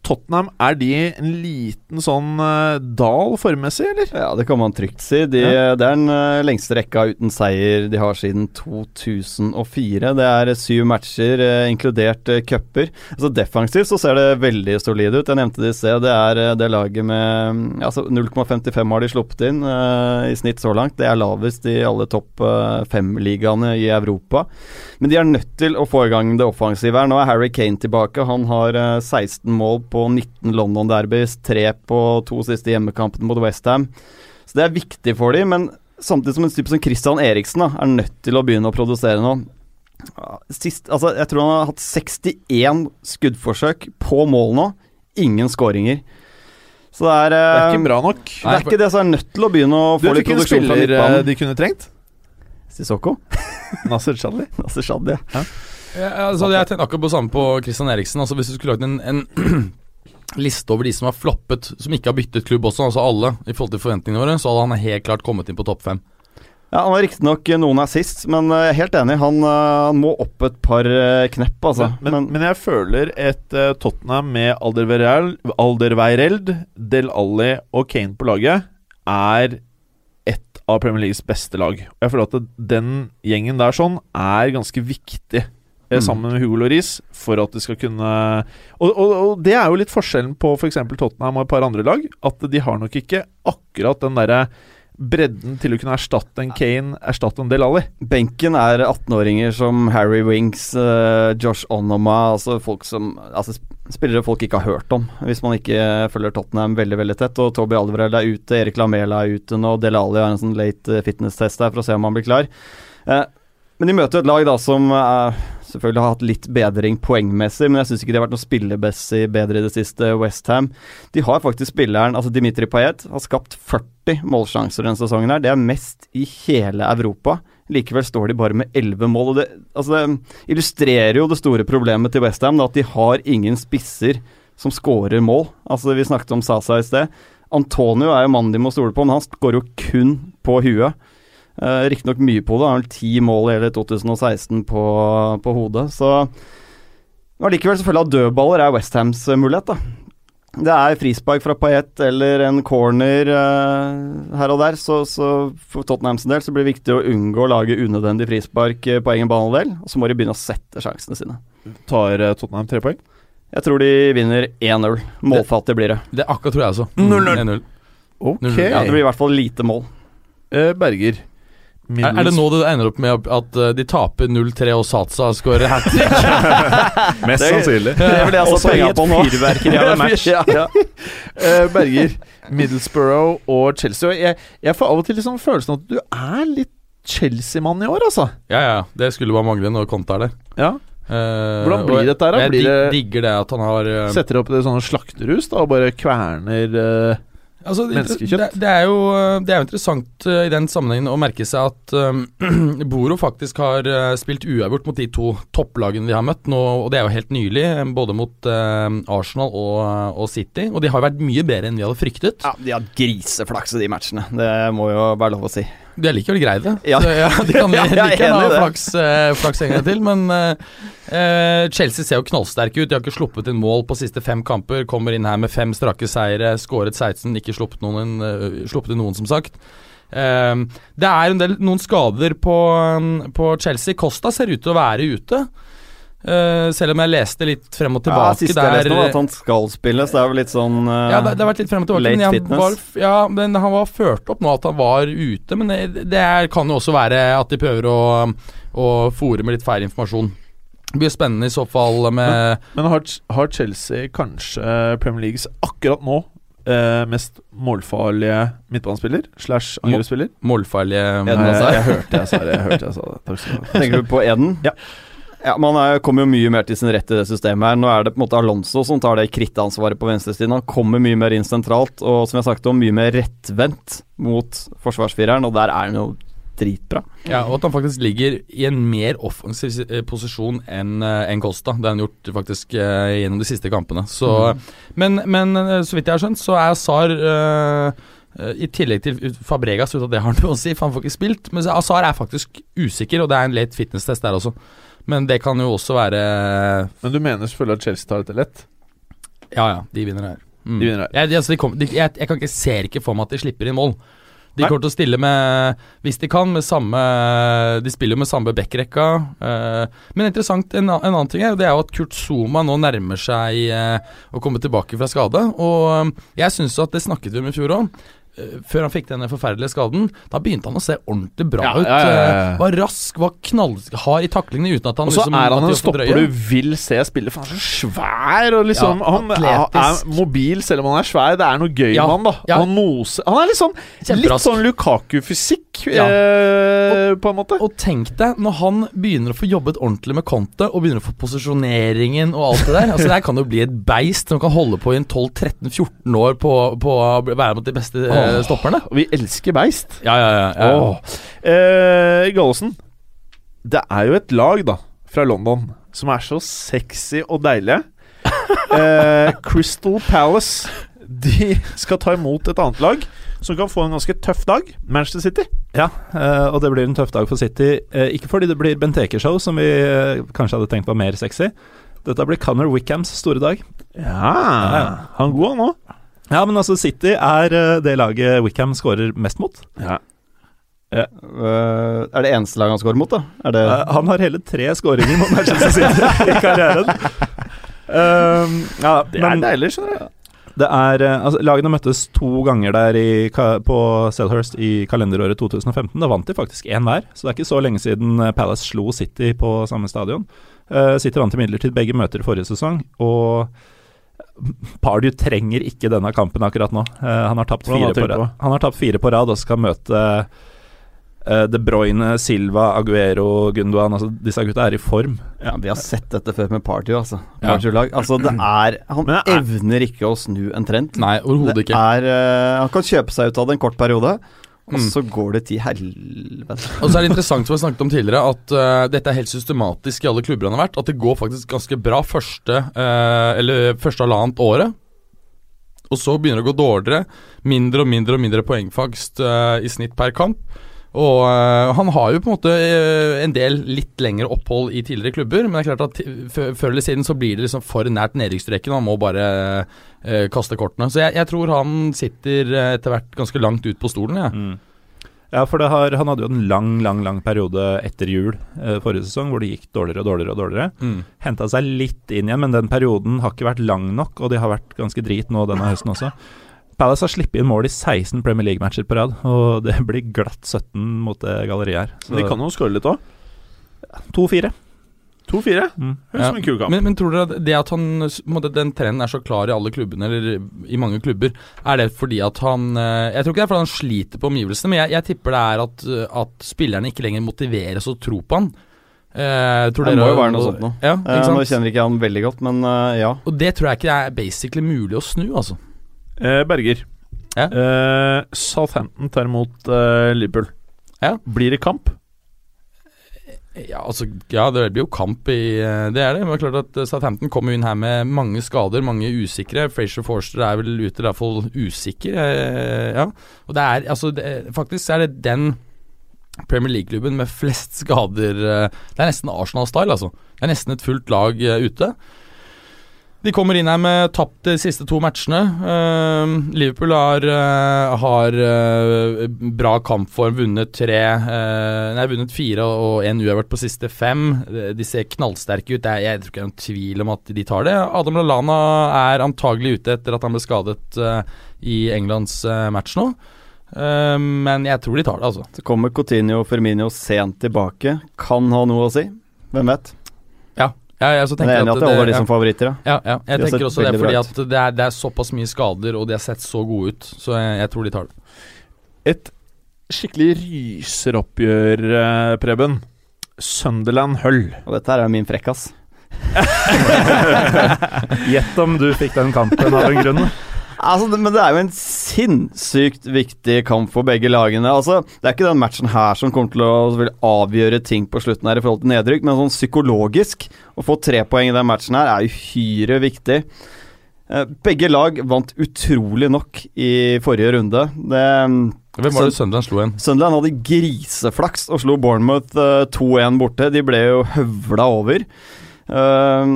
Eh, Tottenham, er de en liten sånn uh, dal formmessig, eller? Ja, det kan man trygt si. De, Det er den uh, lengste rekka uten seier de har siden 2004. Det er syv matcher, uh, inkludert uh, cuper. Altså Defensivt så ser det veldig solid ut. Jeg nevnte det i sted. Det er eh, det laget med mm, altså 0,55 har de sluppet inn eh, i snitt så langt. Det er lavest i alle topp eh, fem-ligaene i Europa. Men de er nødt til å få i gang det offensive her. Nå er Harry Kane tilbake. Han har eh, 16 mål på 19 London-derbys, tre på to siste hjemmekampene mot Westham. Så det er viktig for dem, men samtidig som en type som Christian Eriksen da, er nødt til å begynne å produsere nå. Sist, altså, jeg tror han har hatt 61 skuddforsøk på mål nå. Ingen skåringer. Så det er, Det er eh, ikke bra nok. det er ikke det som er nødt til å begynne å få vet litt produksjon fra spiller eh, midtbanen. de kunne trengt? Sissoko? Nasser Chadli. Altså, Shadi. Ja, altså, jeg tenkte akkurat på samme på Christian Eriksen. Altså, hvis du skulle lagd en, en liste over de som har floppet, som ikke har byttet klubb også, altså alle, i forhold til forventningene våre, så hadde han helt klart kommet inn på topp fem. Ja, Han har riktignok noen assist, men eh, jeg er helt enig. Han, eh, han må opp et par eh, knepp, altså. Men, men, men jeg føler et uh, Tottenham med Alderweireld, Alderweireld, Del Alli og Kane på laget er et av Premier Leagues beste lag. Og jeg føler at den gjengen der sånn er ganske viktig. Eh, Mm. Sammen med Hugo Loris, for at de skal kunne og, og, og det er jo litt forskjellen på f.eks. For Tottenham og et par andre lag. At de har nok ikke akkurat den derre bredden til å kunne erstatte en Kane, erstatte en Del Alli. Benken er 18-åringer som Harry Winks, uh, Josh Onoma Altså folk som Altså spillere folk ikke har hørt om, hvis man ikke følger Tottenham veldig veldig tett. Og Toby Alvarez er ute, Erik Lamela er ute nå, Del Alli har en sånn late eh, fitness-test der for å se om han blir klar. Uh, men de møter et lag da som eh, selvfølgelig har hatt litt bedring poengmessig, men jeg syns ikke de har vært noe spillebessig bedre i det siste, Westham. De har faktisk spilleren, altså Dimitri Payet, har skapt 40 målsjanser denne sesongen her. Det er mest i hele Europa. Likevel står de bare med 11 mål. og Det, altså det illustrerer jo det store problemet til Westham, at de har ingen spisser som skårer mål. Altså Vi snakket om Sasa i sted. Antonio er jo mannen de må stole på, men han skårer jo kun på huet. Uh, Riktignok mye på det, har vel ti mål i hele 2016 på, på hodet. Så allikevel selvfølgelig at dødballer er Westhams uh, mulighet, da. Det er frispark fra Payet eller en corner uh, her og der, så, så for Tottenhams del så blir det viktig å unngå å lage unødvendig frispark eh, på egen banedel, og så må de begynne å sette sjansene sine. Tar eh, Tottenham tre poeng? Jeg tror de vinner 1-0. Målfattig blir det. Det akkurat tror jeg også. 0-0. 1-0. Ok. Ja, det blir i hvert fall lite mål. Eh, Berger. Er, er det nå det ender opp med at uh, de taper 0-3 og Satsa skårer hat trick? Mest Det- sannsynlig. Det er jeg i penga på nå. fyrverkeri av en match. ja, ja. Uh, Berger, Middlesbrough og Chelsea. Jeg, jeg får av og til liksom følelsen at du er litt Chelsea-mann i år, altså. ja, ja. Det skulle bare mangle når Conte er der. Ja. Uh, Hvordan blir og dette her, da? Jeg Blir dig- digger det at han har eh, Setter opp det sånne slakterhus da, og bare kverner eh, Altså, det, Menneskekjøtt. det, det, er jo, det er jo interessant uh, i den sammenhengen å merke seg at um, Boro faktisk har uh, spilt uavgjort mot de to topplagene de har møtt, nå, og det er jo helt nylig, både mot uh, Arsenal og, og City. Og de har vært mye bedre enn vi hadde fryktet. Ja, de har griseflaks i de matchene. Det må jo være lov å si. De har likevel greid det. Ja. Så, ja, de kan Ja, like gjerne enig ha flaks, eh, flaks en gang til, men eh, eh, Chelsea ser jo knallsterke ut. De har ikke sluppet inn mål på siste fem kamper. Kommer inn her med fem strake seire, skåret 16, ikke sluppet, noen, eh, sluppet inn noen, som sagt. Eh, det er en del, noen skader på, um, på Chelsea. Costa ser ut til å være ute. Eh, selv om jeg leste litt frem og tilbake Ja, Siste jeg leste, var at han skal spille, så det er vel litt sånn uh, ja, det, det har vært litt frem og tilbake. late Men, fitness. var, ja, men han var ført opp nå at han var ute. Men det, det er, kan jo også være at de prøver å, å fòre med litt feil informasjon. Det blir spennende i så fall med Men har, har Chelsea kanskje Premier Leagues akkurat nå eh, mest målfarlige midtbanespiller slash angrepsspiller? målfarlige Eden altså. Jeg, jeg hørte jeg sa det. Jeg hørte jeg sa det. Takk skal du ha. Tenker du på Eden? Ja. Ja, Man er, kommer jo mye mer til sin rett i det systemet her. Nå er det på en måte Alonso som tar det krittansvaret på venstresiden. Han kommer mye mer inn sentralt, og som jeg sagt om, mye mer rettvendt mot forsvarsfireren, og der er han jo dritbra. Ja, og at han faktisk ligger i en mer offensiv eh, posisjon enn en Costa. Det har han gjort faktisk eh, gjennom de siste kampene. Så, men, men eh, så vidt jeg har skjønt, så er eh, eh, i tillegg til Fabregas, uten at det har noe å si, for han får ikke spilt. Men Azar er faktisk usikker, og det er en late fitness-test der også. Men det kan jo også være Men du mener selvfølgelig at Chelsea tar dette lett? Ja ja, de vinner her. Mm. De vinner her. Jeg, altså, de kom, de, jeg, jeg kan ikke, ser ikke for meg at de slipper inn mål. De Nei. kommer til å stille med, hvis de kan, med samme De spiller jo med samme backrekka. eh, men interessant, en, en annen ting er det er jo at Kurt Zuma nå nærmer seg eh, å komme tilbake fra skade. Og eh, jeg syns at det snakket vi om i fjor òg. Før han fikk denne forferdelige skaden, da begynte han å se ordentlig bra Ja, ut. ja, ja, eh, Var rask, var knallhard i taklingene uten at han Og så liksom, er han en stopper du vil se spille, for han er så svær og liksom Han er, mobil selv om han er svær. Det er noe gøy med han, da. Han moser Han er sånn, litt sånn Lukaku-fysikk. Back, eh, på en måte. Og tenk deg, når han begynner å få jobbet ordentlig med Conte, og begynner å få posisjoneringen og alt det der Altså Det her kan jo bli et beist som kan holde på i en 12-13-14 år på, på å være mot de beste eh, stopperne. Vi elsker beist. Ja, ja, ja. ja. Åh. Eh, Gallosen, det er jo et lag da fra London som er så sexy og deilige. Eh, Crystal Palace De skal ta imot et annet lag som kan få en ganske tøff dag. Manchester City. Ja, eh, og det blir en tøff dag for City. Eh, ikke fordi det blir Benteke-show, som vi eh, kanskje hadde tenkt var mer sexy. Dette blir Connor Wickhams store dag. Ja, han god han òg. Ja, men altså, City er det laget Wickham skårer mest mot. Ja. Eh, er det eneste laget han skårer mot, da? Er det han har hele tre skåringer mot Manchester City i karrieren. Um, ja, Det er men deilig, skjønner du. Det er eh, altså, Lagene møttes to ganger der i, på Selhurst i kalenderåret 2015. Da vant de faktisk én hver, så det er ikke så lenge siden eh, Palace slo City på samme stadion. Uh, City vant imidlertid begge møter forrige sesong, og Pardew trenger ikke denne kampen akkurat nå. Uh, han, har tapt fire på rad. han har tapt fire på rad og skal møte eh, De Bruyne, Silva, Aguero, Gundogan. Altså, disse gutta er i form. Ja, vi har sett dette før med Party, altså. Party ja. Altså, det er Han det er- evner ikke å snu en trend. Nei, overhodet Det ikke. er uh, Han kan kjøpe seg ut av det en kort periode, og Mm. så går det til helvete. Og så er det interessant, som vi snakket om tidligere, at uh, dette er helt systematisk i alle klubber han har vært. At det går faktisk ganske bra første uh, Eller første halvannet året. Og så begynner det å gå dårligere. Mindre og mindre og mindre poengfangst uh, i snitt per kamp. Og eh, han har jo på en måte eh, en del litt lengre opphold i tidligere klubber, men det er klart at før eller siden så blir det liksom for nært nedrykksstreken, han må bare eh, kaste kortene. Så jeg, jeg tror han sitter etter hvert ganske langt ut på stolen, jeg. Mm. Ja, for det har, han hadde jo en lang, lang lang periode etter jul eh, forrige sesong hvor det gikk dårligere og dårligere. og dårligere. Mm. Henta seg litt inn igjen, men den perioden har ikke vært lang nok, og de har vært ganske drit nå denne høsten også. Palace har sluppet inn mål i 16 Premier League-matcher på rad, og det blir glatt 17 mot det galleriet her. Men de kan jo skåre litt òg. 2-4. 2-4. Mm. Høres ut som en kul kamp. Men, men tror dere at det at han, måte, den trenden er så klar i alle klubbene, eller i mange klubber, er det fordi at han eh, Jeg tror ikke det er fordi han sliter på omgivelsene, men jeg, jeg tipper det er at, eh, at spillerne ikke lenger motiveres å tro på han. Eh, tror Det dere- må jo være noe sånt nå. Ja, Eh, nå kjenner ikke jeg han veldig godt, men uh, ja. Og det tror jeg ikke er basically mulig å snu, altså. Eh, Berger. Ja. Eh, Southampton tar imot eh, Liverpool. Ja. Blir det kamp? Ja, altså, ja, det blir jo kamp i eh, Det er det. Men det er klart at eh, Southampton kommer inn her med mange skader, mange usikre. Frazier Forster er vel ute, i hvert fall usikker. eh, ja. Og det er altså det, Faktisk er det den Premier League-klubben med flest skader eh, Det er nesten Arsenal-style, altså. Det er nesten et fullt lag eh, ute. De kommer inn her med tapt de siste to matchene. Uh, Liverpool har, uh, har uh, bra kampform, vunnet tre eh, Nei, vunnet fire og én uavgjort på siste fem. De ser knallsterke ut. Er, jeg tror ikke det er noen tvil om at de tar det. Adam Lallana er antagelig ute etter at han ble skadet i Englands match nå. Eh, men jeg tror de tar det, altså. Så kommer Coutinho og Firmino sent tilbake. Kan ha noe å si. Hvem vet? Ja, jeg jeg er enig at at det holder de ja. som favoritter, ja. Ja, ja. Jeg De tenker også det, fordi at det er, det er såpass mye skader, og de har sett så gode ut. Så jeg, jeg tror de tar det. Et skikkelig ryseroppgjør, eh, Preben. Sunderland Hull. Og dette her er min frekkas. Gjett om du fikk den kampen av en grunn. Altså, men det er jo en sinnssykt viktig kamp for begge lagene. Altså, Det er ikke den matchen her som kommer til å avgjøre ting på slutten her i forhold til nedrykk, men sånn psykologisk Å få tre poeng i den matchen her er uhyre viktig. Eh, Begge lag vant utrolig nok i forrige runde. Det Hvem var det Sunderland slo igjen? Sunderland hadde griseflaks og slo Bournemouth eh, 2-1 borte. De ble jo høvla over. Eh,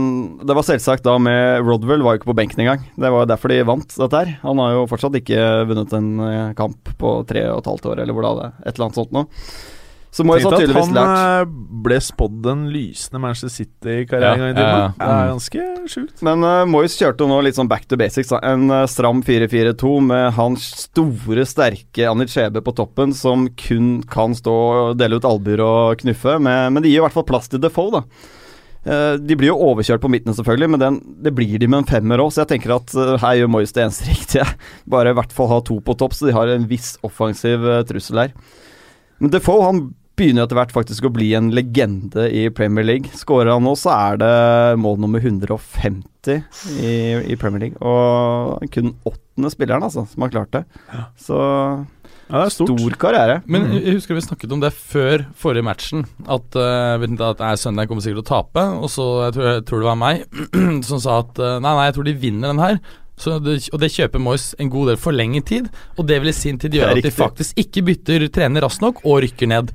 det var selvsagt da med Rodwell var jo ikke på benken engang. Det var derfor de vant dette her. Han har jo fortsatt ikke vunnet en eh, kamp på tre og et halvt år, eller hvor da det er. Et eller annet sånt nå. Så må jo Tenk at han lært eh, ble spådd en lysende Manchester City-karriere Ja, gang i tiden. ja, ja. Det er ganske sjukt. Men uh, Moyes kjørte jo nå litt sånn back to basics. Da. En uh, stram 4-4-2 med hans store, sterke Anit på toppen, som kun kan stå og dele ut albuer og knuffe. Men, men det gir i hvert fall plass til Defoe, da. Eh, de blir jo overkjørt på midten, selvfølgelig, men den, det blir de med en femmer òg, så jeg tenker at eh, her gjør Moyes det eneste riktige. Bare i hvert fall ha to på topp, så de har en viss offensiv eh, trussel her. Men Defoe han begynner etter hvert faktisk å bli en legende i Premier League. Skårer han nå, så er det mål nummer 150 i, i Premier League. Og kun åttende spilleren altså, som har klart det. Så Ja, det er stort. stor karriere. Men jeg husker vi snakket om det før forrige matchen. At, uh, at nei, Sunderland kommer sikkert til å tape. Og så jeg tror, jeg tror det var meg som sa at uh, nei, nei, jeg tror de vinner den her. Så det, og det kjøper Moyes en god del for lenge tid. Og det vil i sin tid gjøre at de faktisk ikke bytter trener raskt nok og rykker ned.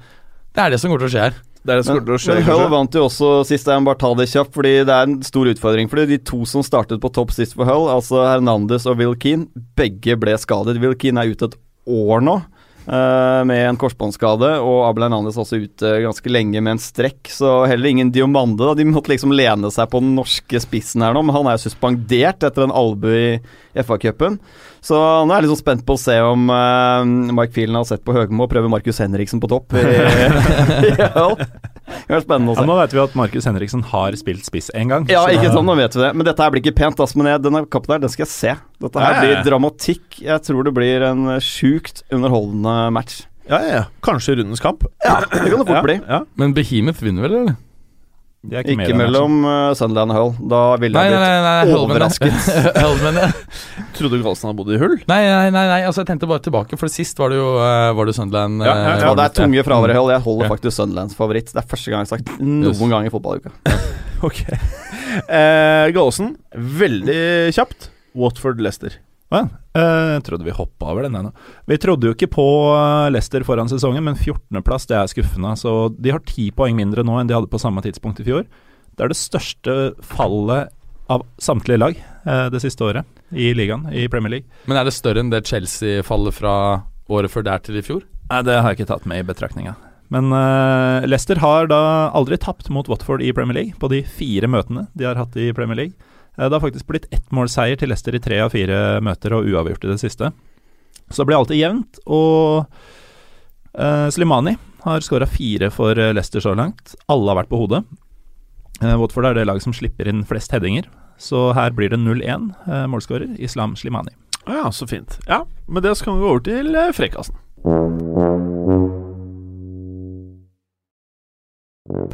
Det er det som kommer til å skje her. Det er det som Men, kommer til å skje. men Hull vant jo også sist, jeg må bare ta det kjapt, fordi det er en stor utfordring. Fordi de to som startet på topp sist for Hull, altså Hernandez og Will Keane, begge ble skadet. Will Keane er ute et år nå. Uh, med en korsbåndskade, og Abel Hernandez også ute ganske lenge med en strekk. Så heller ingen Diomande. Da. De måtte liksom lene seg på den norske spissen her nå, men han er jo suspendert etter en albue i FA-cupen. Så nå er jeg litt sånn spent på å se om uh, Mike Phelan har sett på Høgmo og prøver Markus Henriksen på topp. I, i. Det blir spennende å Ja, nå vet vi at Markus Henriksen har spilt spiss én gang. Ja, ikke sant, nå vet vi det. Men dette her blir ikke pent, ass. Men jeg, denne kampen her, den skal jeg se. Dette her Ja, ja, ja. blir dramatikk. Jeg tror det blir en eh, sjukt underholdende match. Ja, ja, ja. Kanskje rundens kamp. Ja, det kan det fort Ja, bli. ja. Men Behemoth vinner vel, eller? De er Ikke med mellom uh, Sunderland og Hull. Da ville Nei, jeg blitt nei, nei overrasket. Hull, ja. Trodde du Carlsen hadde bodd i hull? Nei, nei, nei, nei, altså jeg tenkte bare tilbake, for sist var det jo uh, Var det Sunderland Ja, ja, ja. eh, Ja, det er tunge fravær i Hull. Jeg holder Ja. faktisk Sunderlands favoritt. Det er første gang jeg har sagt noen Yes. gang i fotballuka. Ok. Uh, Gallosen, veldig kjapt. Watford-Lester. Å ja. Eh, Jeg trodde vi hoppa over den ennå. Vi trodde jo ikke på eh, Leicester foran sesongen, men 14.-plass det er skuffende. Så de har ti poeng mindre nå enn de hadde på samme tidspunkt i fjor. Det er det største fallet av samtlige lag uh, det siste året i ligaen, i Premier League. Men er det større enn det Chelsea-fallet fra året før der til i fjor? Nei, det har jeg ikke tatt med i betraktninga. Men uh, Leicester har da aldri tapt mot Watford i Premier League på de fire møtene de har hatt i Premier League. Eh, det har faktisk blitt ettmålseier til Leicester i tre av fire møter, og uavgjort i det siste. Så det blir alltid jevnt, og eh, Slimani har skåra fire for eh, Leicester så langt. Alle har vært på hodet. Eh, Watford er det laget som slipper inn flest headinger, så her blir det 0-1. Eh, målskårer Islam Slimani. Ja, så fint. Ja, Med det så kan vi gå over til frekkasen.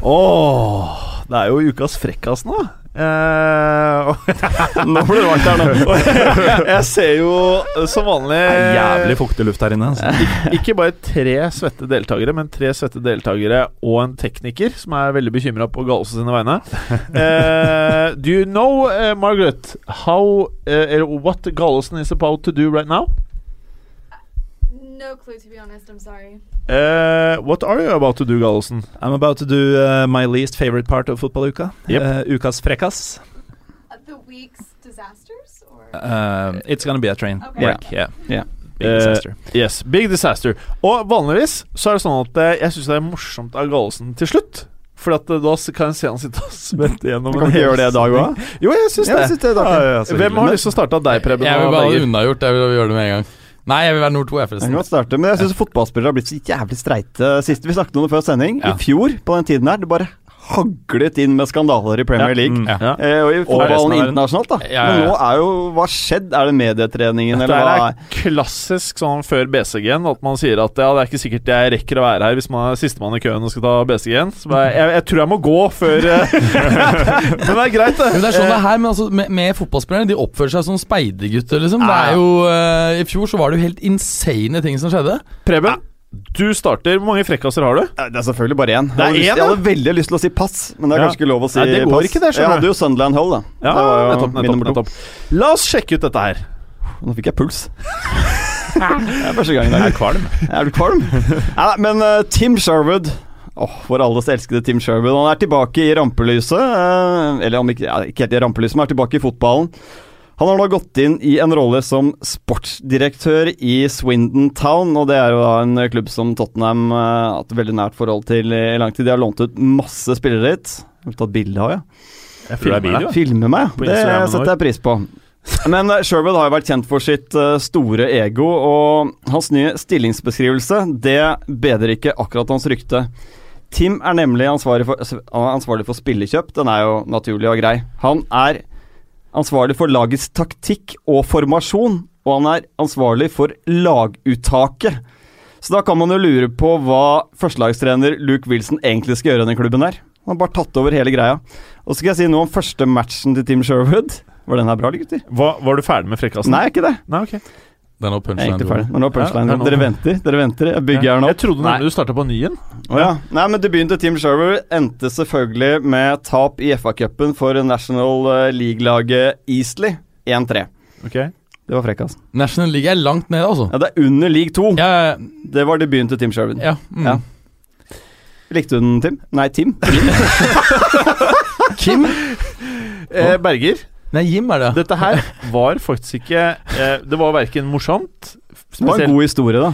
Åh, det er jo ukas frekkas nå. Og- Nå blir det varmt her nå. jeg ser jo eh, som vanlig Det er jævlig fuktig luft her inne. Altså. ikke bare tre svette deltakere, men tre svette deltakere og en tekniker som er veldig bekymra på Galse sine vegne. Uh, do you know, uh, Margaret, how uh, what Gallosen is about to do right now? No clue, to be honest. I'm sorry. Uh, what are you about to do, Gallosen? I'm about to do uh, my least favorite part of fotballuka. Yep. Uh, ukas frekkas. Uh, the week's disasters, or Um, it's gonna be a train Okay. wreck. Yeah. Yeah. Big Eh, disaster. Yes, big disaster. Og vanligvis så er det sånn at eh, jeg syns det er morsomt av Gallosen til slutt. For at eh, da kan jeg se han sitte og svette gjennom Kan vi gjøre det i dag òg? Jo, jeg syns det. jeg synes det ja, ja, Hvem har lyst til å starte av deg, Preben? Jeg vil bare ha det unnagjort. Jeg vil gjøre det med en gang. Nei, jeg vil være nummer to, jeg, Jeg kan starte, men jeg syns fotballspillere har blitt så jævlig streite sist. Vi snakket om det før sending. Ja. I fjor, på den tiden her, det bare haglet inn med skandaler i Premier League. Mm. Ja. Eh, og i fotballen internasjonalt, da. Ja, ja, Men nå er jo Hva har skjedd? Er det medietreningen, eller hva? er klassisk sånn før BCG-en, at man sier at ja, det er ikke sikkert jeg rekker å være her hvis man er sistemann i køen og skal ta BCG-en. Så jeg, jeg, jeg tror jeg må gå før eh, Men det er greit, det. Men det er sånn det er her, men altså, med, med fotballspillerne De oppfører seg som speidergutter, liksom. Det er jo uh, I fjor så var det jo helt insane ting som skjedde. Preben, du starter. Hvor mange frekkaser har du? Det er selvfølgelig bare én. Det er Jeg, hadde lyst- jeg hadde veldig lyst til å si pass, men det er Ja. kanskje ikke lov å si Nei, det går pass. ikke det, jeg hadde jo Sunderland Hull, da. Ja, det var jo nettopp, nettopp, nettopp. La oss sjekke ut dette her. Nå fikk jeg puls. det er første gang Jeg er kvalm. Er du kvalm? Nei, men uh, Tim Sherwood Åh, Vår alles elskede Tim Sherwood. Han er tilbake i rampelyset. Uh, eller om ikke, ja, ikke helt i rampelyset, men er tilbake i fotballen. Han har da gått inn i en rolle som sportsdirektør i Swindon Town, og det er jo da en klubb som Tottenham eh, har hatt veldig nært forhold til i lang tid. De har lånt ut masse spillere dit. Har du tatt bilde av, ja? Jeg filmer, det filmer. Filme meg, På det setter jeg pris på. Men eh, Sherwood har jo vært kjent for sitt eh, store ego, og hans nye stillingsbeskrivelse det bedrer ikke akkurat hans rykte. Tim er nemlig ansvarlig for, er ansvarlig for spillekjøp, den er jo naturlig og grei. Han er ansvarlig for lagets taktikk og formasjon, og han er ansvarlig for laguttaket. Så da kan man jo lure på hva førstelagstrener Luke Wilson egentlig skal gjøre i denne klubben her. Han har bare tatt over hele greia. Og så skal jeg si noe om første matchen til Team Sherwood. Var den her bra, gutter? Hva, var du ferdig med frekkasen? Nei, ikke det. Nei, ok. Det er nå Jeg er punchline. Men nå punchline. Ja, er nå. Dere venter, dere venter. Jeg bygger her nå. Jeg trodde nemlig du starta på ny en. Oh, ja. Nei, men debuten til Team Sherwood endte selvfølgelig med tap i FA-cupen for National eh, League-laget Eastley 1-3. Okay. Det var frekkas. National League er langt nede, altså. Ja, det er under league 2. Ja, Det var debuten til Team Sherwood. ja, mm. Ja. Likte du den, Tim? Nei, Tim. Kim? Eh, Berger, Nei, Jim er det. dette her var faktisk ikke eh, Det var verken morsomt spesielt. Det var en god historie, da.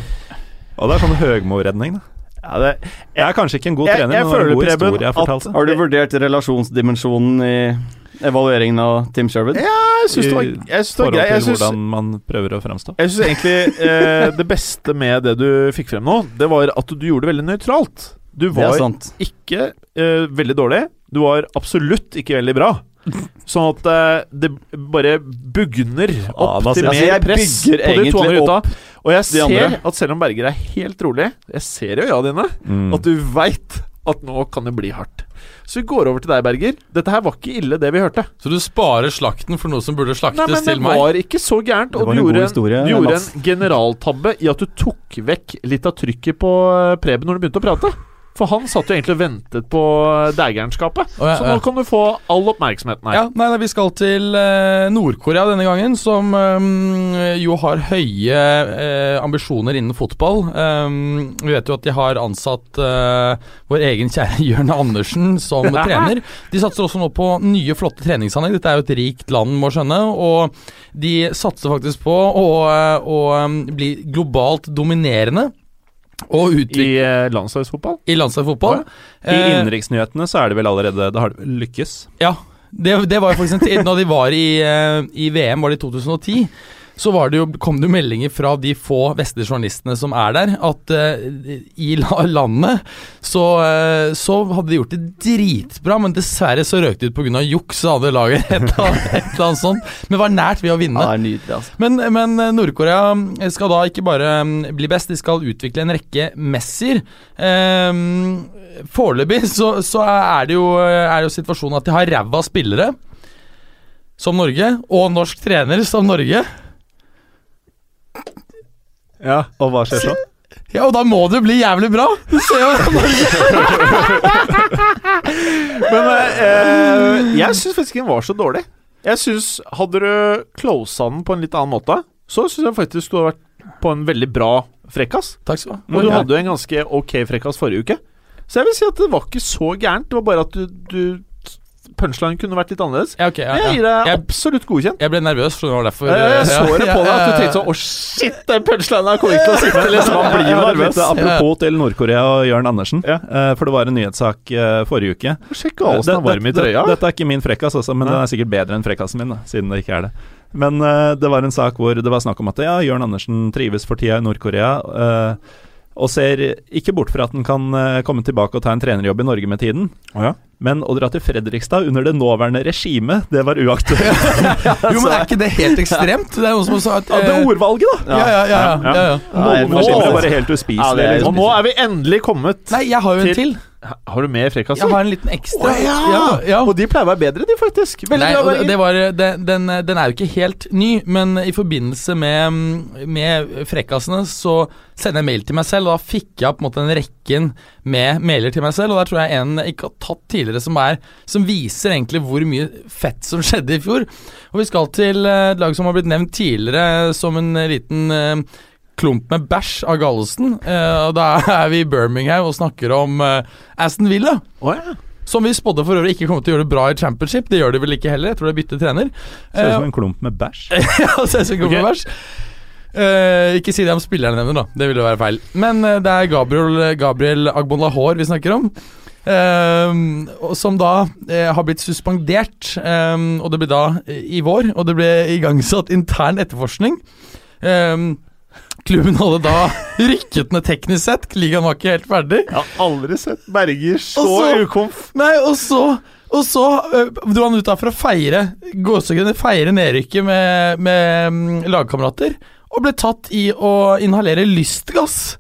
Og det er sånn Høgmo-redning, da. ja, det, Jeg er kanskje ikke en god Jeg- trener, jeg men det var en god Preben, historie jeg fortalte. Har du vurdert relasjonsdimensjonen i evalueringen av Tim Sherwood? Ja, Jeg syns det var, jeg synes det var forhold greit. Jeg til hvordan man prøver å fremstå. jeg syns egentlig eh, det beste med det du fikk frem nå, det var at du gjorde det veldig nøytralt. Du var ikke eh, veldig dårlig. Du var absolutt ikke veldig bra. Sånn at uh, det bare bugner opp ja, til mer altså, press på de to andre gutta. Og jeg ser andre. at selv om Berger er helt rolig Jeg ser i øya dine Mm. at du veit at nå kan det bli hardt. Så vi går over til deg, Berger. Dette her var ikke ille, det vi hørte. Så du sparer slakten for noe som burde slaktes Nei, men det til meg? var ikke så gærent. Og du gjorde, historie, en, du gjorde en generaltabbe i at du tok vekk litt av trykket på eh, Preben når du begynte å prate. For han satt jo egentlig og ventet på eh, Oh, ja, Så ja. nå kan du få all oppmerksomheten her. Ja, nei, nei, Vi skal til eh, Nord-Korea denne gangen, som eh, jo har høye eh, ambisjoner innen fotball. Um, vi vet jo at de har ansatt vår egen kjære Jørn Andersen som trener. De satser også nå på nye, flotte treningsanlegg. Dette er jo et rikt land, må skjønne. Og de satser faktisk på å, å um, bli globalt dominerende. Og I eh, landslagsfotball. i landslagsfotball. I Eh, innenriksnyhetene så er det vel allerede Det har lykkes. Ja, det, det var jo faktisk en tid Når de var i, eh, i VM, var det i 2010 så var det jo, kom det jo meldinger fra de få vestlige journalistene som er der, at uh, i landet så, uh, så hadde de gjort det dritbra, men dessverre så røk de ut pga. juks av hadde laget. Et eller, annet, et eller annet sånt. Men var nært ved å vinne. Ja, nydelig, altså. Men, men eh, Nord-Korea skal da ikke bare mm, bli best, de skal utvikle en rekke Messier. Um, Foreløpig så, så er, det jo, er jo situasjonen at de har ræva spillere, som Norge, og norsk trener som Norge. Ja. Og hva skjer så? Ja, og da må det jo bli jævlig bra! Du ser jo Men eh, jeg syns faktisk den var så dårlig. Jeg synes, Hadde du closa den på en litt annen måte, så syns jeg faktisk du hadde vært på en veldig bra frekkas. Takk skal du ha. Og du hadde jo en ganske ok frekkas forrige uke. Så jeg vil si at det var ikke så gærent. Det var bare at du, du Punchline kunne vært litt annerledes. Ja, okay, ja, Jeg gir deg Jeg- absolutt godkjent. Jeg ble nervøs, for det var derfor Jeg, jeg eh, så det på deg at du tenkte sånn Å, shit, den punchlinen her kommer ikke til å sitte. Liksom. Man blir jo nervøs. Apropos til Nord-Korea og Jørn Andersen, Ja. eh, for det var en nyhetssak eh, forrige uke. Sjekk Galesen er varm i trøya. Dette er ikke min frekkas, også, men Nei. den er sikkert bedre enn frekkasen min, da, siden det ikke er det. Men uh, det var en sak hvor det var snakk om at ja, Jørn Andersen trives for tida i Nord-Korea. Uh, og ser ikke bort fra at han kan uh, komme tilbake og ta en trenerjobb i Norge med tiden. Men å dra til Fredrikstad under det nåværende regimet, det var uaktuelt. Jo, men er ikke det helt ekstremt? Det er noen som har sagt Ja, det er ordvalget, da! ja, ja, ja, ja, ja, ja. Nå nå- er det bare helt Ja, uspiselig. er- liksom. Og nå er vi endelig kommet Nei, jeg har jo en Til- til. Har du mer frekkaser? Jeg har en liten ekstra. Oh, ja. ja, ja. Og de pleier å være bedre, de, faktisk. Veldig Nei, bra. det, var, det, den, den er jo ikke helt ny, men i forbindelse med, med frekkasene så sender jeg mail til meg selv, og da fikk jeg på en måte en rekken med mailer til meg selv, og der tror jeg en jeg ikke har tatt tidligere som, er, som viser egentlig hvor mye fett som skjedde i fjor. Og vi skal til eh, et lag som har blitt nevnt tidligere som en liten eh, klump med bæsj av Gallesen. Eh, og da er vi i Birmingham og snakker om eh, Aston Villa. Oh, ja. Som vi spådde for øvrig ikke kommer til å gjøre det bra i championship. Det gjør de vel ikke heller. Jeg tror de bytter trener. Ser ut Eh, som en klump med bæsj. ja, ser ut som en klump med bæsj. Eh, ikke si det om spillerne nevner, da. Det ville være feil. Men det er Gabriel, Gabriel Agbon Lahore vi snakker om. eh, som da eh, har blitt suspendert, eh, og det ble da i vår. Og det ble igangsatt intern etterforskning. Eh, klubben hadde da rykket ned teknisk sett. Ligaen var ikke helt ferdig. Jeg har aldri sett Berger så, så- ukomf. Nei, og så og så øh, dro han ut da for å feire gåsehudene, feire nedrykket med, med mm, lagkamerater. Og ble tatt i å inhalere lystgass.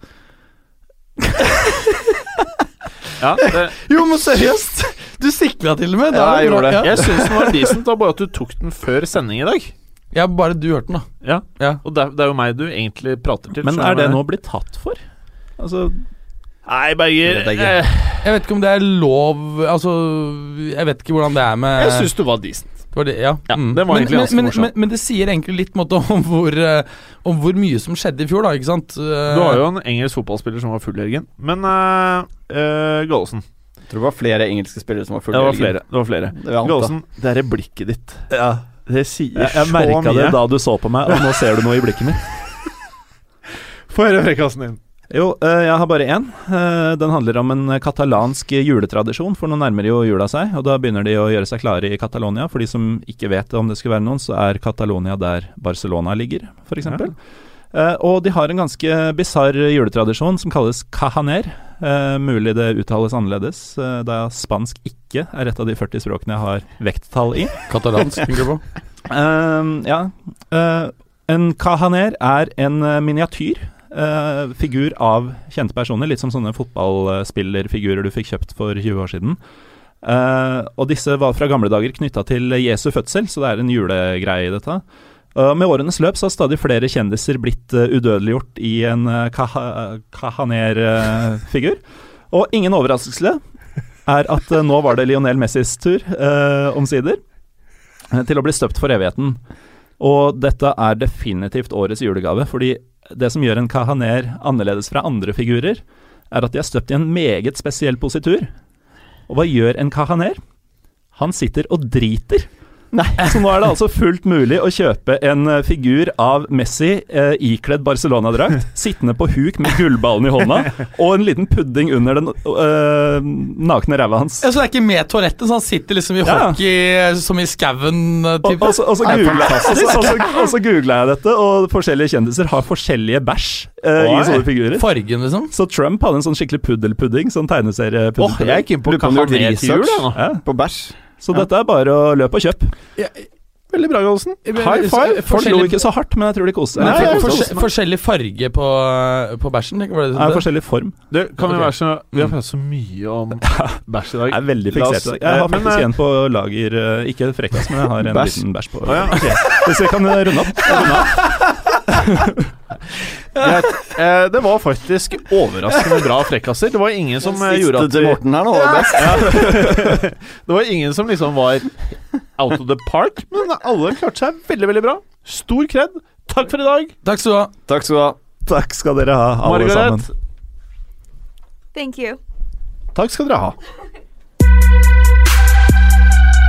Ja, det, Jo, men seriøst! Du sikla til og med. Ja, jeg gjorde det. jeg syns den var decent, bare at du tok den før sending i dag. Ja, bare du hørte den, da. Ja, Ja. Og det, det er jo meg du egentlig prater til. Men er det nå blitt tatt for? Altså Nei, Berger. Jeg eh, Jeg vet ikke om det er lov Altså, jeg vet ikke hvordan det er med Jeg syns du var decent. Det var det, ja. Ja, Mm. det var men, egentlig men, ganske men, morsomt. men, men det sier egentlig litt måte, om, hvor, eh, om hvor mye som skjedde i fjor, da, ikke sant? Du har jo en engelsk fotballspiller som var full, Jørgen. Men uh, Gallosen Jeg tror det var flere engelske spillere som var. Det var i flere. Det var flere. Det. Gallosen, det er blikket ditt. Det sier Jeg, jeg så merka det da du så på meg, og nå ser du noe i blikket mitt. Få høre frekkasen din. Jo, eh, jeg har bare én. Eh, Den handler om en katalansk juletradisjon, for nå nærmer jo jula seg. Og da begynner de å gjøre seg klare i Catalonia. For de som ikke vet om det skulle være noen, så er Catalonia der Barcelona ligger, f.eks. Uh, og de har en ganske bisarr juletradisjon som kalles cahaner. Eh, mulig det uttales annerledes, eh, da spansk ikke er et av de 40 språkene jeg har vekttall i. Katalansk, tenker du på? Ja. Eh, en kahaner er en eh, miniatyr. Uh, figur av kjente personer, litt som sånne fotballspillerfigurer du fikk kjøpt for 20 år siden. Uh, og disse var fra gamle dager knytta til Jesu fødsel, så det er en julegreie i dette. Eh, med årenes løp så har stadig flere kjendiser blitt uh, udødeliggjort i en uh, kahaner-figur. og ingen overraskelse er at eh, nå var det Lionel Messis tur, omsider eh, til å bli støpt for evigheten. Og dette er definitivt årets julegave, fordi det som gjør en kahaner annerledes fra andre figurer, er at de er støpt i en meget spesiell positur. Og hva gjør en kahaner? Han sitter og driter. Så nå er det altså fullt mulig å kjøpe en eh, figur av Messi eh, ikledd Barcelona-drakt, sittende på huk med gullballen i hånda, og en liten pudding under den øh, nakne ræva hans. Ja, Så det er ikke med toalettet, så han sitter liksom i Ja. hockey som i skauen? eh, Og, og, så- og, googla, og, så- og, så- og så googla jeg dette, og forskjellige kjendiser har forskjellige bæsj eh, i sånne figurer. Fargen, liksom? Så Trump hadde en sånn skikkelig puddelpudding, sånn tegneseriepudding. Åh, jeg gikk inn på hva han nå. ja. På bæsj. Så dette er bare å løpe og kjøpe. Veldig bra, Gallosen. Men- High five. Folk lo ikke så hardt, men jeg tror de koste seg. Nei, Nei, for, forskjellig farge på, på bæsjen? var det Det er forskjellig form. Det kan okay. vi, være så Vi har pratet så mye om bæsj i dag. Jeg er veldig fiksert. Jeg har faktisk men, eh, en på lager, eh, ikke frekkas, men jeg har en Bæsj. liten bæsj på. Ah, ja, okay. Hvis vi kan eh, runde opp. Runde opp. Greit. Eh, det var faktisk overraskende bra frekkaser. Det var ingen som eh, gjorde at til Morten her nå var best. Det var ingen som liksom var out of the park, men alle klarte seg veldig, veldig bra. Stor kred. Takk for i dag. Takk skal du ha. Takk skal du ha. Takk skal dere ha, alle sammen. Thank you. Takk skal dere ha.